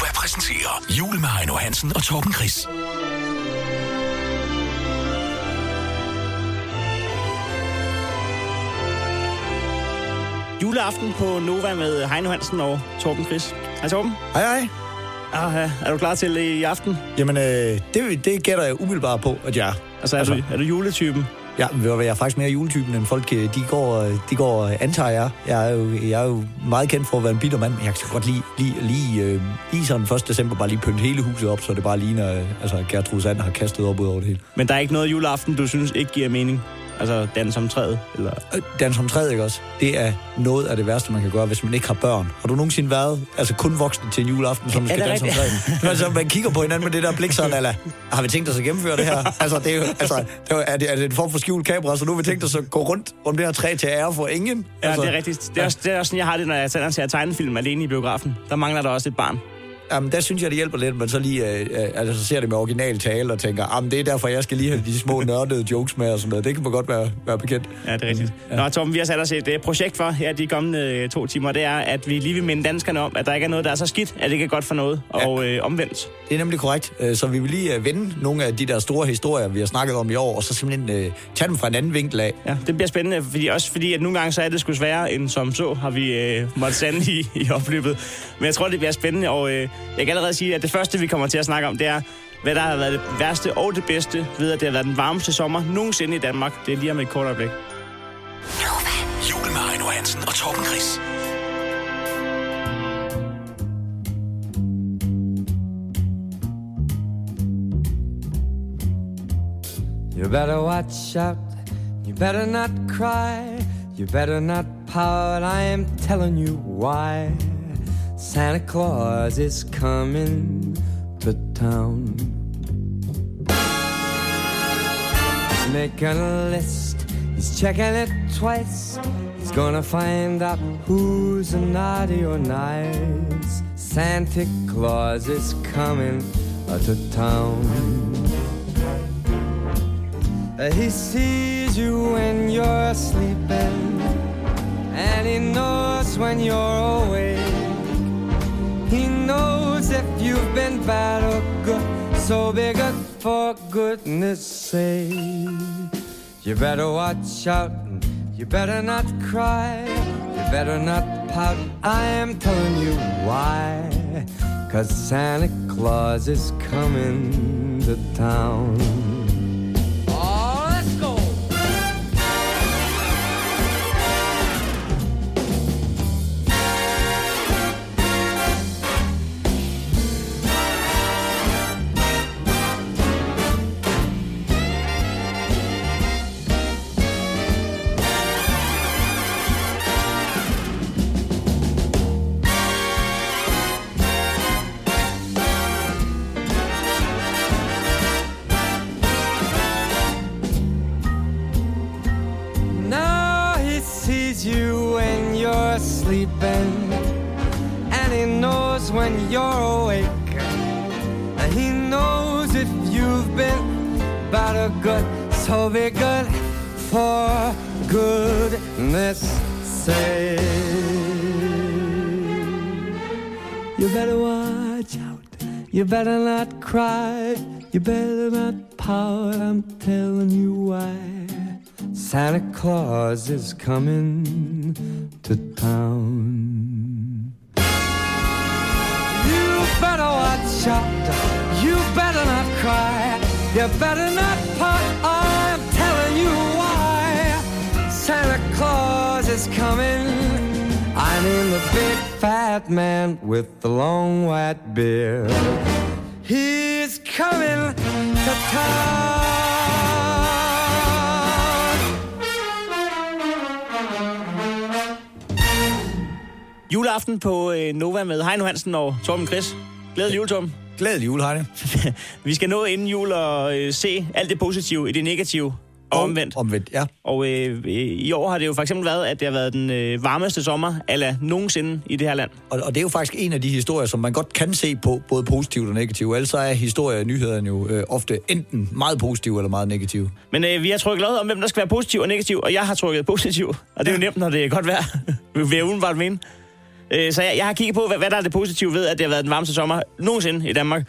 Gonova præsenterer Jul med Heino Hansen og Torben Chris. Juleaften på Nova med Heino Hansen og Torben Chris. Hej Torben. Hej, hej. Ah, er du klar til det i aften? Jamen, øh, det, det gætter jeg umiddelbart på, at jeg er. Altså, er, altså, du, er du juletypen? Ja, jeg er faktisk mere juletypen, end folk øh, de går, øh, de går øh, antager jeg. Jeg er, jo, jeg er jo meget kendt for at være en bitter mand, men jeg kan godt lige, lige, lige, øh, lige sådan 1. december bare lige pynte hele huset op, så det bare ligner, øh, altså Gertrud Sand har kastet op ud over det hele. Men der er ikke noget juleaften, du synes ikke giver mening? Altså dans om træet? Eller? Øh, Dans om træet, ikke også? Det er noget af det værste, man kan gøre, hvis man ikke har børn. Har du nogensinde været altså kun voksne til en juleaften, som Er skal danse om rigtigt? træet? altså, man kigger på hinanden med det der blik sådan, eller har vi tænkt os at gennemføre det her? Altså, det er, jo, altså, det er, er, det, er det en form for skjult kamera, så nu har vi tænkt os at gå rundt om det her træ til ære for ingen? Ja, altså, det er rigtigt. Det er, også, det er også sådan, jeg har det, når jeg sender ser tegnefilm alene i biografen. Der mangler der også et barn. Jamen, der synes jeg, det hjælper lidt, men så lige øh, øh, altså, så ser det med original tale og tænker, jamen, det er derfor, jeg skal lige have de små nørdede jokes med og sådan noget. Det kan man godt være, være bekendt. Ja, det er rigtigt. Ja. Nå, Torben, vi har sat os et uh, projekt for her de kommende øh, to timer. Det er, at vi lige vil minde danskerne om, at der ikke er noget, der er så skidt, at det ikke er godt for noget. Og øh, omvendt. Det er nemlig korrekt. Øh, Så vi vil lige øh, vende nogle af de der store historier, vi har snakket om i år, og så simpelthen øh, tage dem fra en anden vinkel af. Ja, det bliver spændende, fordi, også fordi, at nogle gange så er det sgu sværere end som så, har vi øh, måttet sande i, i opløbet. Men jeg tror, det bliver spændende, og øh, jeg kan allerede sige, at det første, vi kommer til at snakke om, det er, hvad der har været det værste og det bedste ved, at det har været den varmeste sommer nogensinde i Danmark. Det er lige om et kort øjeblik. Jul med Heino Hansen og Torben Chris. You better watch out. You better not cry. You better not pout. I am telling you why. Santa Claus is coming to town. He's making a list. He's checking it twice. He's gonna find out who's naughty or nice. Santa Claus is coming to town. He sees you when you're sleeping, and he knows when you're awake. He knows if you've been bad or good, so be good for goodness sake. You better watch out, you better not cry, you better not pout. I am telling you why. Cause Santa Claus is coming to town. Bad or good, so be good for goodness sake. You better watch out. You better not cry. You better not pout. I'm telling you why. Santa Claus is coming to town. You better watch out. You better not cry. You better not part, I'm telling you why. Santa Claus is coming. I mean the big fat man with the long white beard. He's coming to town. Juleaften på øh, Nova med Heino Hansen og Torben Chris. Glædelig jul, Torben. Glædelig jul, Heine. Vi skal nå inden jul og øh, se alt det positive i det negative og omvendt. Omvendt, ja. Og øh, i år har det jo for eksempel været, at det har været den øh, varmeste sommer, eller nogensinde i det her land. Og, og det er jo faktisk en af de historier, som man godt kan se på, både positivt og negativt. Ellers så er historier og nyhederne jo øh, ofte enten meget positive eller meget negative. Men øh, vi har trykket lod om, hvem der skal være positiv og negativ, og jeg har trykket positiv. Og det er jo nemt, når det er godt vejr, vil jeg udenbart mene. Øh, så jeg, jeg har kigget på, hvad, hvad der er det positive ved, at det har været den varmeste sommer nogensinde i Danmark.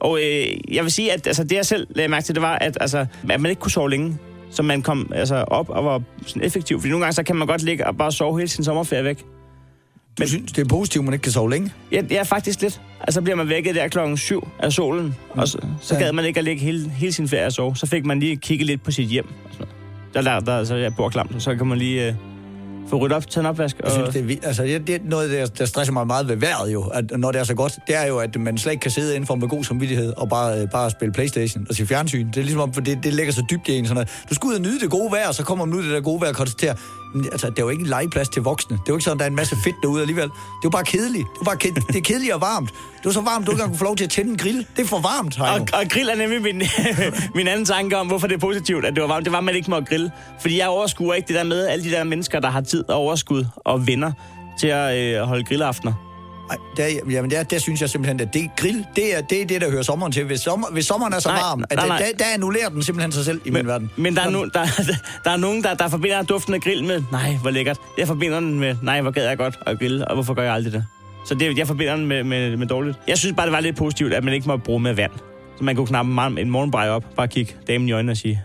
Og øh, jeg vil sige, at altså, det jeg selv lagde mærke til, det var, at, altså, at man ikke kunne sove længe. Så man kom altså, op og var sådan effektiv. Fordi nogle gange så kan man godt ligge og bare sove hele sin sommerferie væk. Du synes, det er positivt, at man ikke kan sove længe? Ja, ja, faktisk lidt. Altså bliver man vækket der klokken 7 af solen, og så, så Ja. gad man ikke at ligge hele, hele sin ferie og sove. Så fik man lige kigget lidt på sit hjem. Og sådan. Der, der, der, så jeg bor klamt, så kan man lige øh, få ryddet op, tage en opvask. Jeg synes, det er, vildt. altså, det, det er noget, der, der stresser mig meget ved vejret jo, at når det er så godt, det er jo, at man slet ikke kan sidde indenfor med god samvittighed og bare, øh, bare spille Playstation og se fjernsyn. Det er ligesom om, for det, det ligger så dybt i en. Sådan noget. Du skal ud og nyde det gode vejr, og så kommer man ud i det der gode vejr og konstaterer, "Men, altså, det er jo ikke en legeplads til voksne. Det er jo ikke sådan, der er en masse fedt derude alligevel. Det er jo bare kedeligt. Det er, bare ked, det er kedeligt og varmt. Det er så varmt, du ikke engang kunne få lov til at tænde en grill. Det er for varmt, Heino. Og, og grill er nemlig min, min anden tanke om, hvorfor det er positivt, at det var varmt. Det var, at man ikke må grille. Fordi jeg overskuer ikke det der med alle de der mennesker, der har tid og overskud og venner til at øh, holde grillaftener. Ej, der, jamen der, der synes jeg simpelthen, at det grill, det er det, er det der hører sommeren til. Hvis, sommer, hvis sommeren er så Nej, varm, at nej, der, nej. der, der annullerer den simpelthen sig selv i min verden. Men der er, no, der, der er nogen, der, der forbinder duften af grill med, nej, hvor lækkert. Jeg forbinder den med, nej, hvor gad jeg godt at grille, og hvorfor gør jeg aldrig det? Så det, jeg forbinder den med, med, med dårligt. Jeg synes bare, det var lidt positivt, at man ikke må bruge med vand. Så man kunne knappe en morgenbrej op, bare kigge damen i øjnene og sige,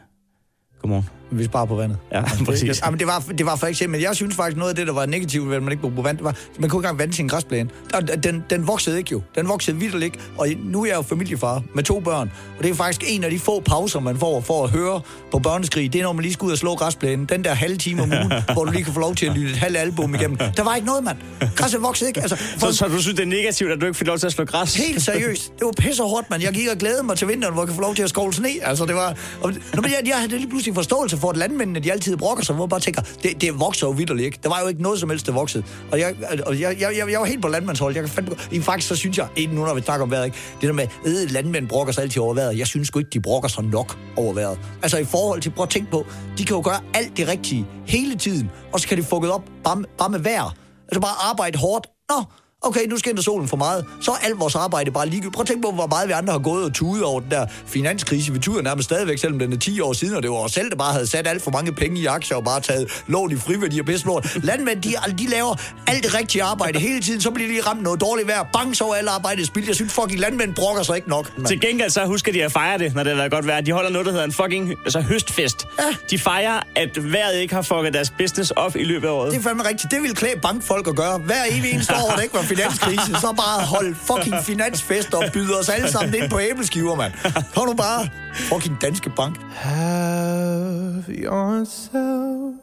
godmorgen. Vi sparer på vandet. Ja, præcis. Jamen, det, var, det var for eksempel, men jeg synes faktisk, noget af det, der var negativt ved, at man ikke brugte vand, det var, man kunne ikke engang vande sin græsplæne. Og Den, den voksede ikke jo. Den voksede vildt ikke. Og nu er jeg jo familiefar med to børn. Og det er faktisk en af de få pauser, man får for at høre på børneskrig. Det er, når man lige skal ud og slå græsplænen. Den der halve time om ugen, hvor du lige kan få lov til at lytte et halvt album igennem. Der var ikke noget, mand. Græsset voksede ikke. Altså, for, Så, så du synes, det er negativt, at du ikke fik lov til at slå græs? Helt seriøst. Det var pisse hårdt, mand. Jeg gik og glædede mig til vinteren, hvor jeg kan få lov til at skovle sne. Altså, det var... Og, Nå, men jeg, jeg havde lige pludselig forståelse for, landmændene, de altid brokker sig, hvor man bare tænker, det, det vokser jo vidderligt ikke. Der var jo ikke noget som helst, der voksede. Og jeg, og jeg, jeg, jeg, jeg var helt på landmandshold. Jeg kan fandme, I faktisk så synes jeg, inden nu når vi snakker om vejret, ikke? det der med, øh, landmænd brokker sig altid over vejret. Jeg synes sgu ikke, de brokker sig nok over vejret. Altså i forhold til, prøv at tænke på, de kan jo gøre alt det rigtige hele tiden, og så kan de fucket op bare, bare med vejr. Altså bare arbejde hårdt. Nå, okay, nu skinner solen for meget, så er alt vores arbejde bare ligegyldigt. Prøv at tænke på, hvor meget vi andre har gået og tudet over den der finanskrise. Vi tuder nærmest stadigvæk, selvom den er 10 år siden, og det var os selv, der bare havde sat alt for mange penge i aktier og bare taget lån i friværdi og pisse lort. Landmænd, de, de laver alt det rigtige arbejde hele tiden, så bliver de ramt noget dårligt vejr. Bang, så er alle arbejdet spildt. Jeg synes, fucking landmænd brokker sig ikke nok. mand. Til gengæld så husker de at fejre det, når det har godt vejr. De holder noget, der hedder en fucking altså høstfest. Ja. De fejrer, at vejret ikke har fucket deres business op i løbet af året. Det er fandme rigtigt. Det ville klæde bankfolk at gøre. Hver evig eneste år, der ikke var finanskrise, så bare hold fucking finansfest og byde os alle sammen ind på æbleskiver, mand. Hold nu bare. Fucking danske bank. Have yourself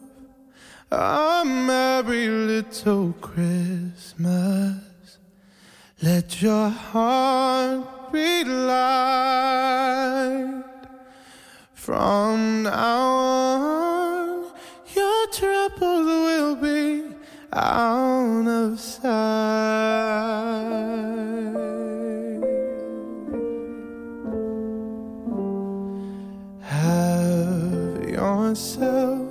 a merry little Christmas. Let your heart be light. From now on, your troubles will be out of sight. Have yourself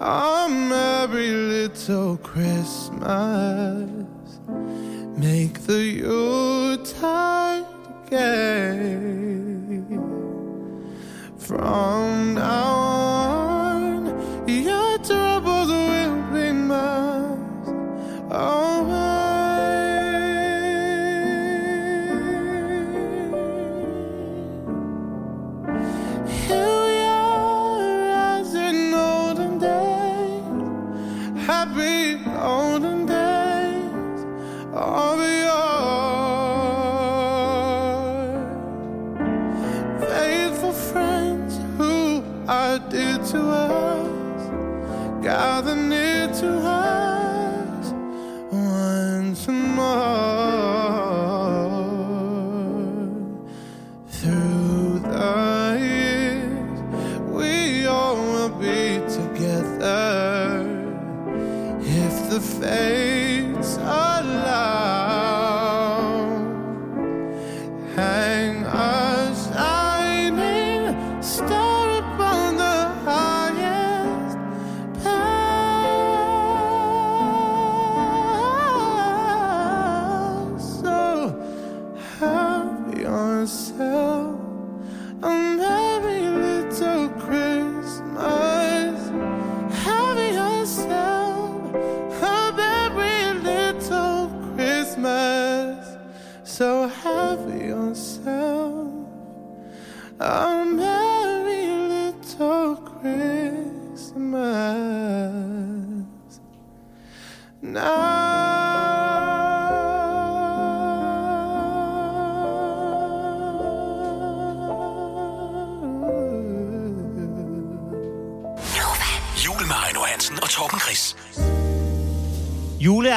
a merry little Christmas. Make the Yuletide gay. From now on,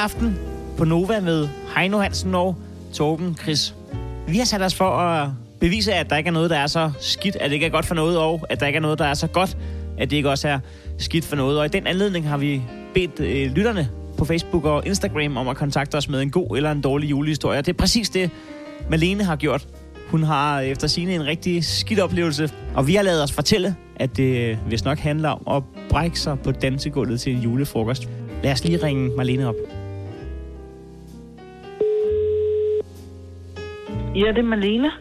aften på Nova med Heino Hansen og Torben Chris. Vi har sat os for at bevise, at der ikke er noget, der er så skidt, at det ikke er godt for noget, og at der ikke er noget, der er så godt, at det ikke også er skidt for noget. Og i den anledning har vi bedt øh, lytterne på Facebook og Instagram om at kontakte os med en god eller en dårlig julehistorie. Og det er præcis det, Malene har gjort. Hun har øh, efter sine en rigtig skidt oplevelse, og vi har lavet os fortælle, at det øh, vist nok handler om at brække sig på dansegulvet til en julefrokost. Lad os lige ringe Marlene op. Ja, det er Malene.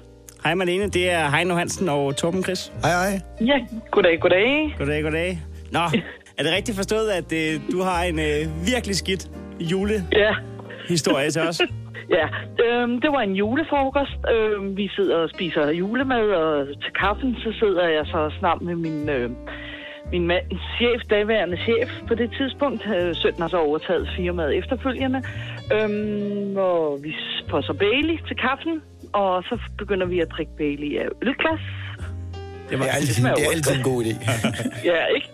Hej Marlene, det er Heino Hansen og Torben Chris. Hej, hej. Ja, goddag, goddag. Goddag, goddag. Nå, er det rigtigt forstået, at øh, du har en øh, virkelig skidt julehistorie Ja, til os? ja. Øhm, det var en julefrokost. Øhm, vi sidder og spiser julemad, og til kaffen, så sidder jeg så snart med min, øh, min mand, chef, daværende chef på det tidspunkt. Øh, sønnen har så overtaget firmaet efterfølgende. Øhm, og vi får så Bailey til kaffen, og så begynder vi at drikke Bailey af ølglas. Det Det er altid, smager det er altid en god idé. Ja, ikke?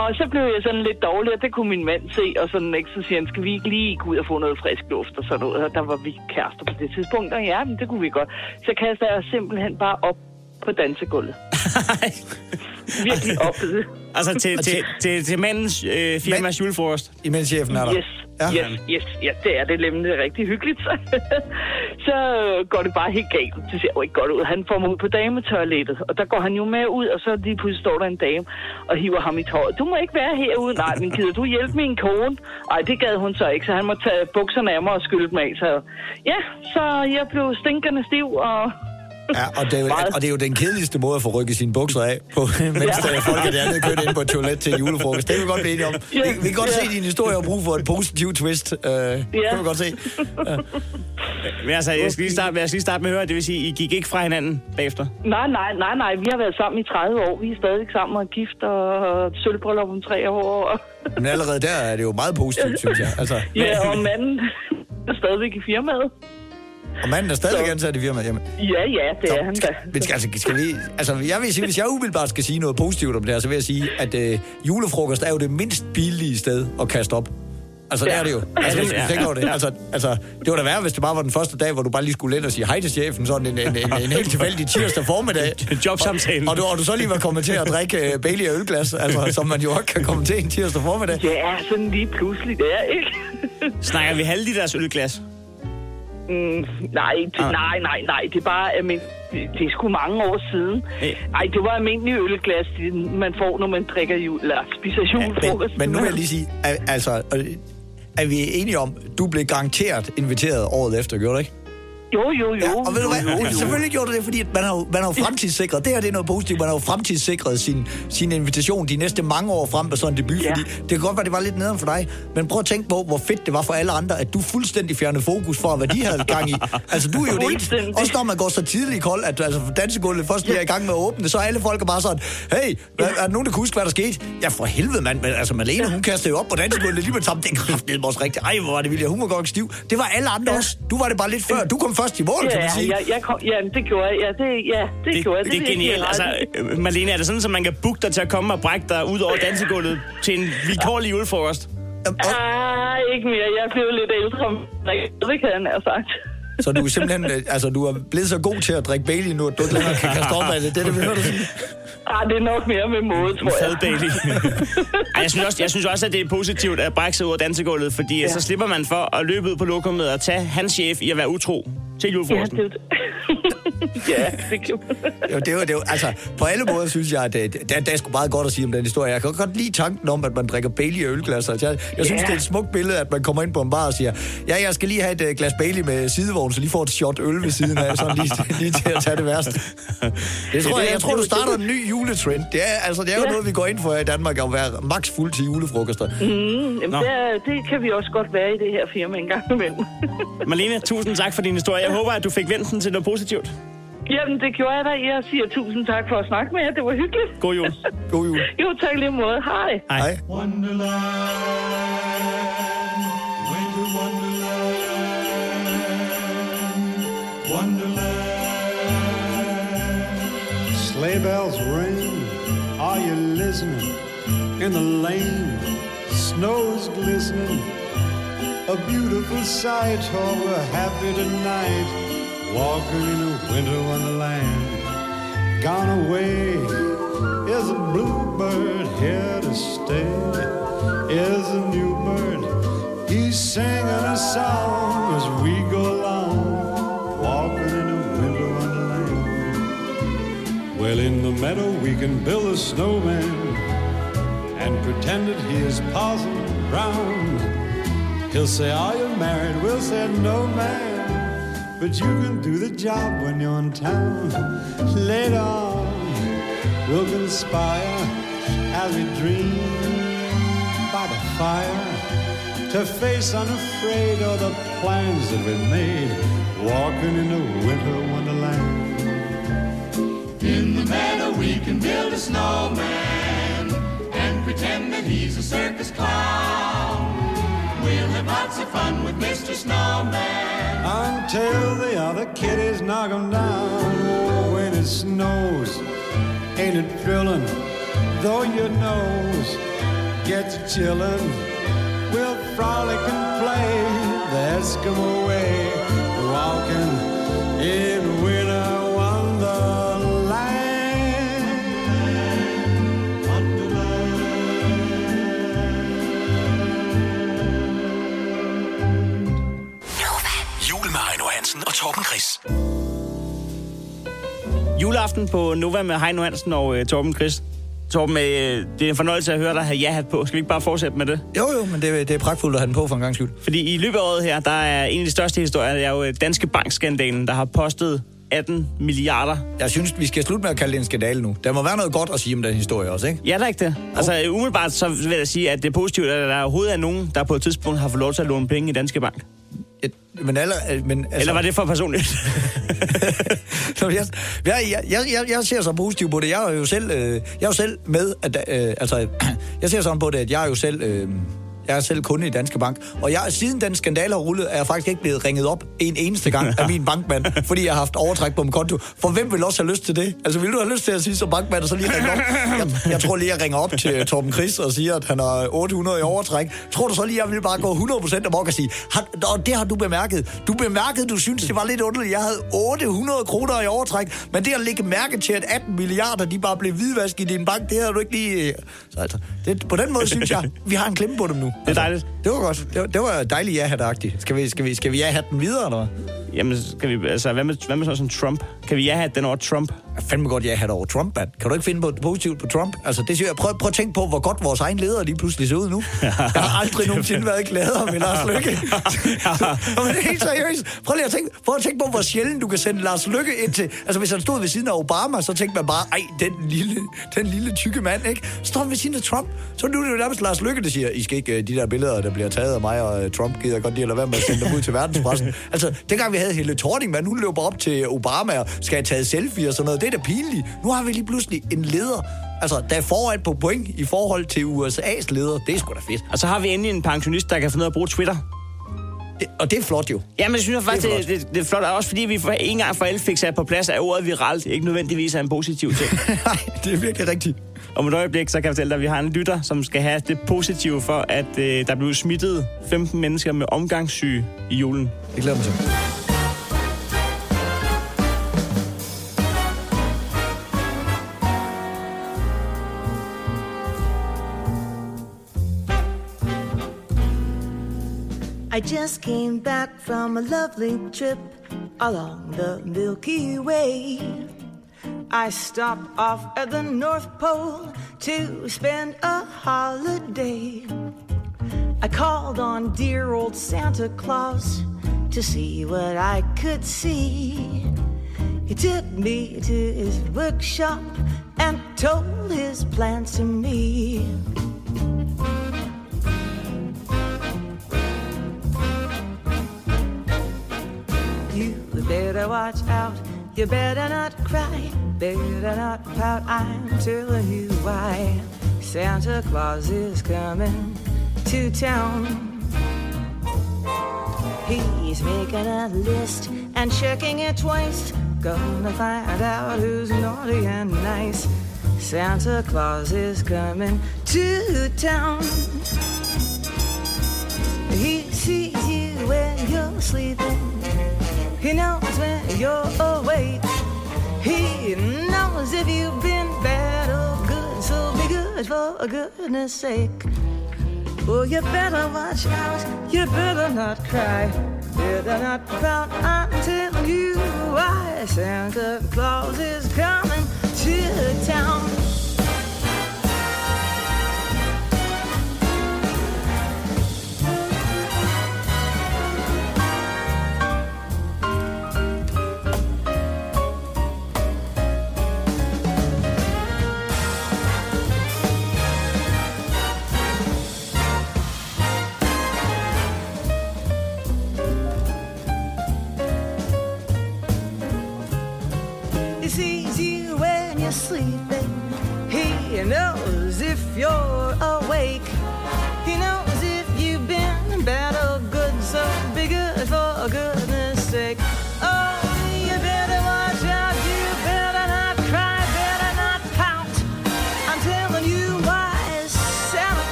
Og så blev jeg sådan lidt dårlig, og det kunne min mand se, og sådan, ikke? så siger han, skal vi ikke lige gå ud og få noget frisk luft og sådan noget? Og der var vi kærester på det tidspunkt, og ja, men det kunne vi godt. Så kaster jeg simpelthen bare op på dansegulvet. Virkelig op. altså til, til, til, til mandens øh, firmas julefrokost. Imens chefen er der. Yes, Ja. ja. han? yes, ja, det er det nemlig rigtig hyggeligt. så går det bare helt galt. Det ser jo ikke godt ud. Han får mig ud på dametoilettet, og der går han jo med ud, og så lige pludselig står der en dame og hiver ham i tøjet. Du må ikke være herude. Nej, men gider du hjælpe min kone? Nej, det gad hun så ikke, så han må tage bukserne af mig og skylde dem af. Så ja, så jeg blev stinkende stiv, og Ja, og det, er jo, og det er jo den kedeligste måde at få rykket sine bukser af, på, mens der er folk er det andet kørt ind på et toilet til julefrokost. Det kan vi godt blive enige om. Ja, Vi, vi kan godt ja. se, at din historie har brug for et positivt twist. Uh, Det kan vi godt se. Men altså, jeg skal, lige starte, jeg skal lige starte med at høre, det vil sige, I gik ikke fra hinanden bagefter? nej, nej, nej, nej, vi har været sammen i 30 år. Vi er stadig sammen og gift og sølvbryllup om tre år. Og Men allerede der er det jo meget positivt, synes jeg. Altså, Ja, og manden er stadigvæk i firmaet. Og manden er stadig Så- ansat i firmaet. Jamen, Ja, ja, det er han da. Men skal, altså, skal vi, altså, jeg vil sige, hvis jeg umiddelbart skal sige noget positivt om det her, så vil jeg sige, at øh, julefrokost er jo det mindst billige sted at kaste op. Altså, det Ja. er det jo. Altså, Ja, du tænker over det. Altså, altså, det var da værre, hvis det bare var den første dag, hvor du bare lige skulle ind og sige hej til chefen, sådan en, en, en, en helt tilfældig tirsdag formiddag. Jobsamtalen. Og, og, du, og du så lige var kommet til at drikke uh, Bailey og ølglas, altså, som man jo også kan komme til en tirsdag formiddag. Ja, sådan lige pludselig der, ikke? Snakker vi halv liters ølglas? Mm, nej, det, Ah. nej, nej, nej, det er bare, almin- det, det er sgu mange år siden. Nej, det var almindelig ølglas, det, man får, når man drikker jul, eller spiser julefrokost. Men, men nu vil jeg lige sige, altså, øh, er vi enige om, du blev garanteret inviteret året efter, gjorde du ikke? Jo, jo, jo. Ja, og ved du hvad? jo, jo. Selvfølgelig gjorde du det, fordi man har, man har jo fremtidssikret. Det her det er noget positivt. Man har jo fremtidssikret sin, sin invitation de næste mange år frem på sådan en debut. Ja. Fordi det kan godt være, det var lidt nederen for dig. Men prøv at tænke på, hvor fedt det var for alle andre, at du fuldstændig fjernede fokus for, hvad de havde gang i. Altså, du er jo det eneste. Også når man går så tidligt i kold, at altså, dansegulvet først lige er i gang med at åbne, så er alle folk er bare sådan, hey, hvad, er der nogen, der kan huske, hvad der skete? Ja, for helvede, mand. Men, altså, Malene, hun kastede jo op på dansegulvet lige med sammen. Det kraftede også rigtigt. Ej, hvor var det vildt. Hun var godt stiv. Det var alle andre også. Du var det bare lidt før. Du kom først i mål, kan Ja, man sige. ja, jeg kom, ja, det gjorde jeg. Ja, det, ja, det, Det, gjorde jeg. det er jeg give genialt. Altså, øh, Marlene, er det sådan, at man kan booke dig til at komme og brække dig ud over dansegulvet til en vilkårlig julefrokost? Og- Ah, ikke mere. Jeg blev lidt ældre. Det kan jeg nær sagt. Så du er simpelthen, øh, altså du er blevet så god til at drikke Bailey nu, at du ikke længere kan kaste op af det. Det er det, vi hører dig sige. Ah, det er nok mere med måde, tror Fad jeg. Bailey. Ej, jeg, synes også, jeg synes også, at det er positivt at brække sig ud af dansegulvet, fordi ja. så slipper man for at løbe ud på lokummet og tage hans chef i at være utro til Ja, julefrokosten. det, jo det. ja, det kan Jo, det var, det var, altså, på alle måder synes jeg, at øh, der, der er sgu meget godt at sige om den historie. Jeg kan godt lide tanken om, at man drikker Bailey i ølglas. Altså, jeg, jeg synes, Ja. det er et smukt billede, at man kommer ind på en bar og siger, ja, jeg skal lige have et øh, glas Bailey med sidevogn, så lige får et shot øl ved siden af, sådan lige, lige til at tage det værste. Det tror jeg, jeg tror, du starter en ny juletrend. Det er, altså, det er jo Ja. noget, vi går ind for her i Danmark, at være max fuld til julefrokoster. Jamen, Nå. det, er- det kan vi også godt være i det her firma en gang imellem. Marlene, tusind tak for din historie. Jeg håber, at du fik vendt den til noget positivt. Jamen, det gjorde jeg da. Jeg siger tusind tak for at snakke med jer. Det var hyggeligt. God jul. God jul. Jo, tak lige måde. Hej. Hej. Hej. Wonderland, winter wonderland, wonderland. Sleigh bells ring, are you listening? In the lane, snow's glistening. A beautiful sight, oh, we're happy tonight, walking in a winter wonderland. Gone away is a bluebird here to stay. Is a new bird. He's singing a song as we go along, walking in a winter wonderland. Well, in the meadow we can build a snowman and pretend that he is Parson Brown. He'll say, Are you married? We'll say, No, man. But you can do the job when you're in town. Later on, we'll conspire as we dream by the fire to face unafraid all the plans that we made, walking in a winter wonderland. In the meadow we can build a snowman and pretend that he's a circus clown. We'll have lots of fun with Mr. Snowman. Until the other kiddies knock 'em down. When it snows, ain't it thrilling? Though your nose gets chillin', we'll frolic and play the Eskimo way, walking Juleaften på Nova med Heino Hansen og øh, Torben Chris. Torben, øh, det er en fornøjelse at høre dig have ja-hat på. Skal vi ikke bare fortsætte med det? Jo, jo, men det, det er pragtfuldt at have den på for en gang skyld. Fordi i løbet af året her, der er en af de største historier, det er jo øh, Danske Bank-skandalen, der har postet 18 milliarder. Jeg synes, vi skal slutte med at kalde det en skandale nu. Der må være noget godt at sige om den historie også, ikke? Ja, der er ikke det. Altså umiddelbart så vil jeg sige, at det er positivt, at der overhovedet er nogen, der på et tidspunkt har fået lov til at låne penge i Danske Bank. Et, men, aller, men altså, Eller var det for personligt? Jeg, jeg, jeg, jeg, jeg ser så positivt på det. Jeg er jo selv, øh, jeg er jo selv med, at, øh, altså, jeg ser sådan på det, at jeg er jo selv, øh, jeg er selv kunde i Danske Bank, og jeg, siden den skandale har rullet, er jeg faktisk ikke blevet ringet op en eneste gang af min bankmand, fordi jeg har haft overtræk på min konto. For hvem vil også have lyst til det? Altså, vil du have lyst til at sige som bankmand, og så lige ringe op? Jeg, jeg tror lige, jeg ringer op til Torben Chris og siger, at han har 800 i overtræk. Tror du så lige, jeg vil bare gå 100% amok og sige, har, og det har du bemærket. Du bemærkede, du synes, det var lidt underligt. Jeg havde 800 kroner i overtræk, men det at lægge mærke til, at 18 milliarder, de bare blev hvidvasket i din bank, det havde du ikke lige... Så altså, det, på den måde synes jeg, vi har en klemme på dem nu. Det er dejligt. Det var godt. Det var, det var dejligt ja agtigt Skal vi, skal vi, skal vi ja den videre, eller hvad? Jamen, skal vi, altså, hvad med, hvad med sådan som Trump? Kan vi ja-hat den over Trump? Jeg fandme godt ja over Trump, mand. Kan du ikke finde på positivt på Trump? Altså, det siger jeg. Prøv, prøv at tænke på, hvor godt vores egen leder lige pludselig ser ud nu. Jeg har aldrig nogensinde været gladere med Lars Lykke. Men det er helt seriøst. Prøv lige at tænke, prøv at tænke på, hvor sjældent du kan sende Lars Lykke ind til... Altså, hvis han stod ved siden af Obama, så tænkte man bare, ej, den lille, den lille tykke mand, ikke? Står ved siden af Trump. Så nu er det jo nærmest Lars Lykke, der siger, I skal ikke, øh, de der billeder, der bliver taget af mig og øh, Trump, gider jeg godt lige at lade være med at sende dem ud til verdenspressen. altså, dengang vi havde Helle Thorning, man, hun løber op til Obama og skal have taget selfie og sådan noget. Det er da pinligt. Nu har vi lige pludselig en leder, altså, der er foran på point i forhold til USA's leder. Det er sgu da fedt. Og så har vi endelig en pensionist, der kan finde ud af at bruge Twitter. Det, og det er flot jo. Jamen, jeg synes jeg faktisk, Det er det, det, det, er flot. Og også fordi vi for en gang for alle fik sat på plads, at ordet viralt ikke nødvendigvis er en positiv ting. Nej, det er virkelig rigtigt. Om et øjeblik, så kan jeg fortælle dig, at vi har en lytter, som skal have det positive for, at øh, der blev smittet 15 mennesker med omgangssyge i julen. Det glæder mig til. I just came back from a lovely trip along the Milky Way. I stopped off at the North Pole to spend a holiday. I called on dear old Santa Claus to see what I could see. He took me to his workshop and told his plans to me. Better watch out, you better not cry, better not pout, I'm telling you why. Santa Claus is coming to town. He's making a list and checking it twice. Gonna find out who's naughty and nice. Santa Claus is coming to town. He sees you when you're sleeping. He knows when you're awake. He knows if you've been bad or good. So be good for goodness sake. Oh, you better watch out. You better not cry. Better not pout. I'm telling you why Santa Claus is coming to town.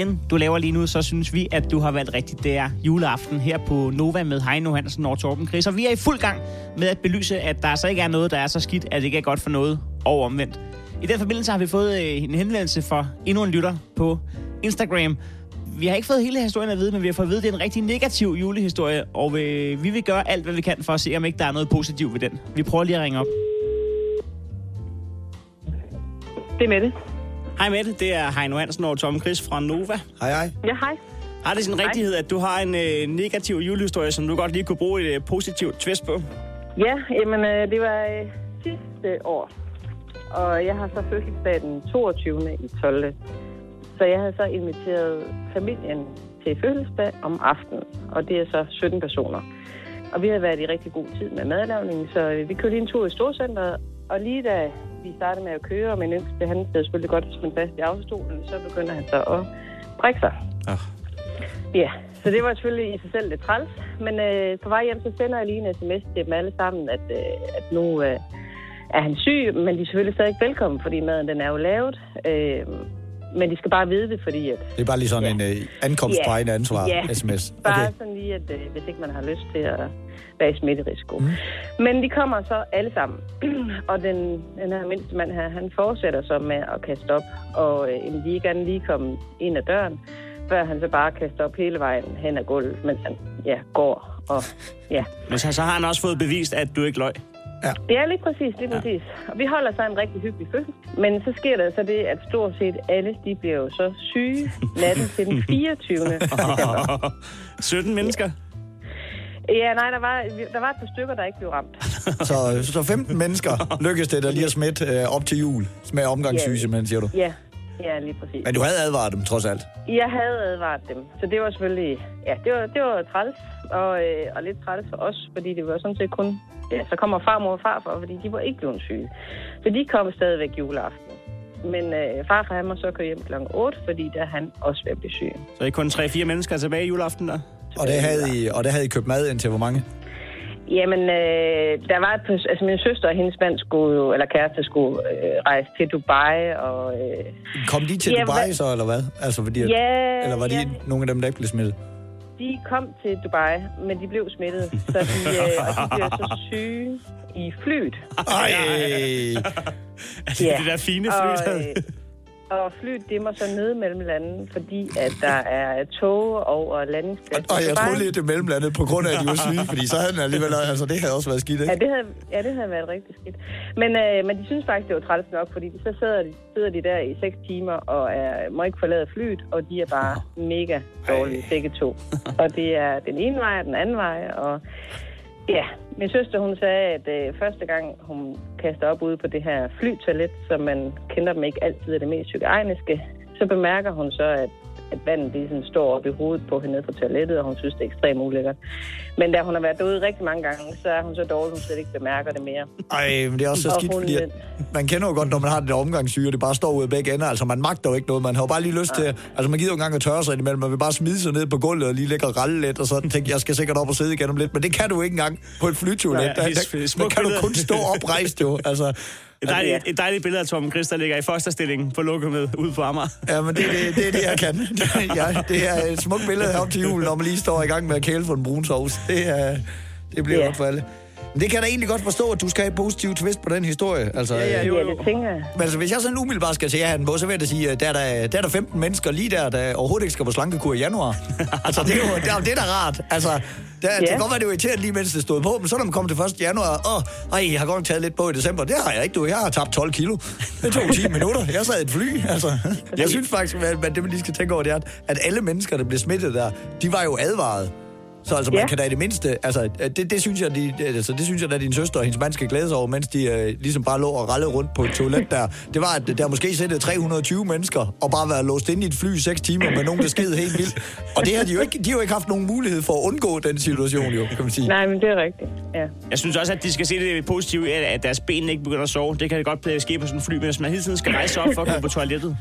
End du laver lige nu, så synes vi, at du har valgt rigtigt. Det er juleaften her på Nova med Heino Hansen og Torben Chris. Og vi er i fuld gang med at belyse, at der så ikke er noget, der er så skidt, at det ikke er godt for noget og omvendt. I den forbindelse har vi fået øh, en henvendelse fra endnu en lytter på Instagram. Vi har ikke fået hele historien at vide, men vi har fået at vide, at det er en rigtig negativ julehistorie, og øh, vi vil gøre alt, hvad vi kan for at se, om ikke der er noget positivt ved den. Vi prøver lige at ringe op. Det er Mette. Hej Mette, det er Heino Hansen og Tom Chris fra Nova. Hej, hej. Ja, hej. Har det sin Hej. rigtighed, at du har en øh, negativ julehistorie, som du godt lige kunne bruge et øh, positivt twist på? Ja, jamen, øh, det var øh, sidste år. Og jeg har så fødselsdag den 22. i 12. Så jeg havde så inviteret familien til fødselsdag om aftenen. Og det er så 17 personer. Og vi havde været i rigtig god tid med madlavningen, så øh, vi kørte lige en tur i Storcenteret. Og lige da vi startede med at køre, og min yngste, han havde selvfølgelig godt spændt fast i autostolen, så begyndte han så at brække sig. Ah. Ja, så det var selvfølgelig i sig selv lidt træls. Men øh, på vej hjem, så sender jeg lige en sms til dem alle sammen, at, øh, at nu øh, er han syg, men de er selvfølgelig stadig velkommen, fordi maden den er jo lavet. Øh, men de skal bare vide det, fordi at... Det er bare lige sådan Ja. en uh, ankomstpegende ansvar Ja. sms. Bare Okay. sådan lige, at øh, hvis ikke man har lyst til at være i smitterisiko. Mm. Men de kommer så alle sammen. og den, den her mindste mand her, han fortsætter så med at kaste op. Og øh, jamen, de er gerne lige komme ind ad døren, før han så bare kaster op hele vejen hen ad gulvet, mens han ja, går. Og, ja. Men så, så har han også fået bevist, at du ikke løg. Det er lige præcis, lige præcis. Og vi holder så en rigtig hyggelig fødsel. Men så sker der så det, at stort set alle, de bliver jo så syge natten til den 24. december. 17 mennesker. Ja, nej, der var, der var et par stykker, der ikke blev ramt. Så, så 15 mennesker lykkedes det der lige at smitte uh, op til jul med omgangssyge, Ja. simpelthen, siger du. Ja, ja, lige præcis. Men du havde advaret dem, trods alt. Jeg havde advaret dem, så det var selvfølgelig, ja, det var, det var træls, og, øh, og lidt træls for os, fordi det var sådan set kun, ja, så kommer farmor og farfar, fordi de var ikke blevet syge. Så de kom stadigvæk juleaften. Men øh, farfar han må så køre hjem kl. 8, fordi der er han også ved at blive syg. Så er I kun 3-4 mennesker tilbage i juleaften der. Og det havde I, og det havde I købt mad ind til hvor mange? Jamen, øh, der var et, altså min søster og hendes mand skulle jo, eller kæreste skulle øh, rejse til Dubai, og øh, Kom de til Ja, Dubai så, eller hvad? Altså, fordi, Ja, eller var de ja. nogle af dem, der ikke blev smittet? De kom til Dubai, men de blev smittet, så de, øh, og de blev så syge i flyet. Ej! Altså, Ja. det der fine Og, fly. øh, og flyet, det må så nede mellem landene, fordi at der er tog over landingsplads. Og jeg troede lige, det mellemlandet på grund af, at de var syge, fordi så havde den alligevel, altså det havde også været skidt, Ja, ikke? det havde, ja, det havde været rigtig skidt. Men, øh, men de synes faktisk, det var træls nok, fordi så sidder de, sidder de der i 6 timer og er, må ikke forlade flyet, og de er bare mega dårlige, begge to. Og det er den ene vej og den anden vej, og ja, min søster hun sagde, at øh, første gang hun kaster op ude på det her flytoilet, som man kender dem ikke altid er det mest hygiejniske, så bemærker hun så, at at vandet det sådan står op i hovedet på hende nede på toilettet, og hun synes, det er ekstremt ulækkert. Men da hun har været derude rigtig mange gange, så er hun så dårlig, hun slet ikke bemærker det mere. Ej, men det er også så Og skidt, hun, fordi at man kender jo godt, når man har det der omgangssyge, og det bare står ud af begge ender. Altså, man magter jo ikke noget. Man har jo bare lige lyst til... Altså, man gider jo ikke engang at tørre sig indimellem. Man vil bare smide sig ned på gulvet og lige lægge og ralle lidt, og så tænke, jeg skal sikkert op og sidde igen om lidt. Men det kan du ikke engang på et flytoilet. Nej, Der, det er der, der, smukt kan du kun stå oprejst, jo. Altså, Et dejligt, et dejligt billede af Torben Chris, der ligger i fosterstilling på lokummet ude på Amager. Ja, men det, det, det er det, jeg kan. Det, ja, det er et smukt billede her op til jul, når man lige står i gang med at kæle for en brun sovs. Det, er, det bliver Ja. godt for alle. Det kan jeg da egentlig godt forstå, at du skal have et positivt twist på den historie. Altså, Ja, ja, øh, jo, Ja, jo. det tænker jeg. Men altså, hvis jeg sådan umiddelbart skal sige ja den på, så vil jeg da sige, at der er der, der, er der 15 mennesker lige der, der overhovedet ikke skal på slankekur i januar. altså, det er jo det er, det er da rart. Altså, der, ja. det kan godt være, det er irriterende lige mens det stod på, men så når man kommer til 1. januar, åh, ej, jeg har godt nok taget lidt på i december. Det har jeg ikke, du. Jeg har tabt 12 kilo. Det tog 10 minutter. Jeg sad i et fly. Altså, jeg synes faktisk, at at det, man lige skal tænke over, det er, at alle mennesker, der blev smittet der, de var jo advaret. Så altså, man Ja. kan da i det mindste, altså, det, det, synes jeg, de, altså, det synes jeg, at din søster og hendes mand skal glæde sig over, mens de øh, ligesom bare lå og rallede rundt på et toilet der. Det var, at der måske sættet 320 mennesker og bare været låst inde i et fly i 6 timer med nogen, der sked helt vildt. Og det har de jo ikke, de har jo ikke haft nogen mulighed for at undgå den situation, jo, kan man sige. Nej, men det er rigtigt. Ja. Jeg synes også, at de skal se det positive at deres ben ikke begynder at sove. Det kan godt øh, ske på sådan en fly, men hvis man hele tiden skal rejse op for at komme på toilettet.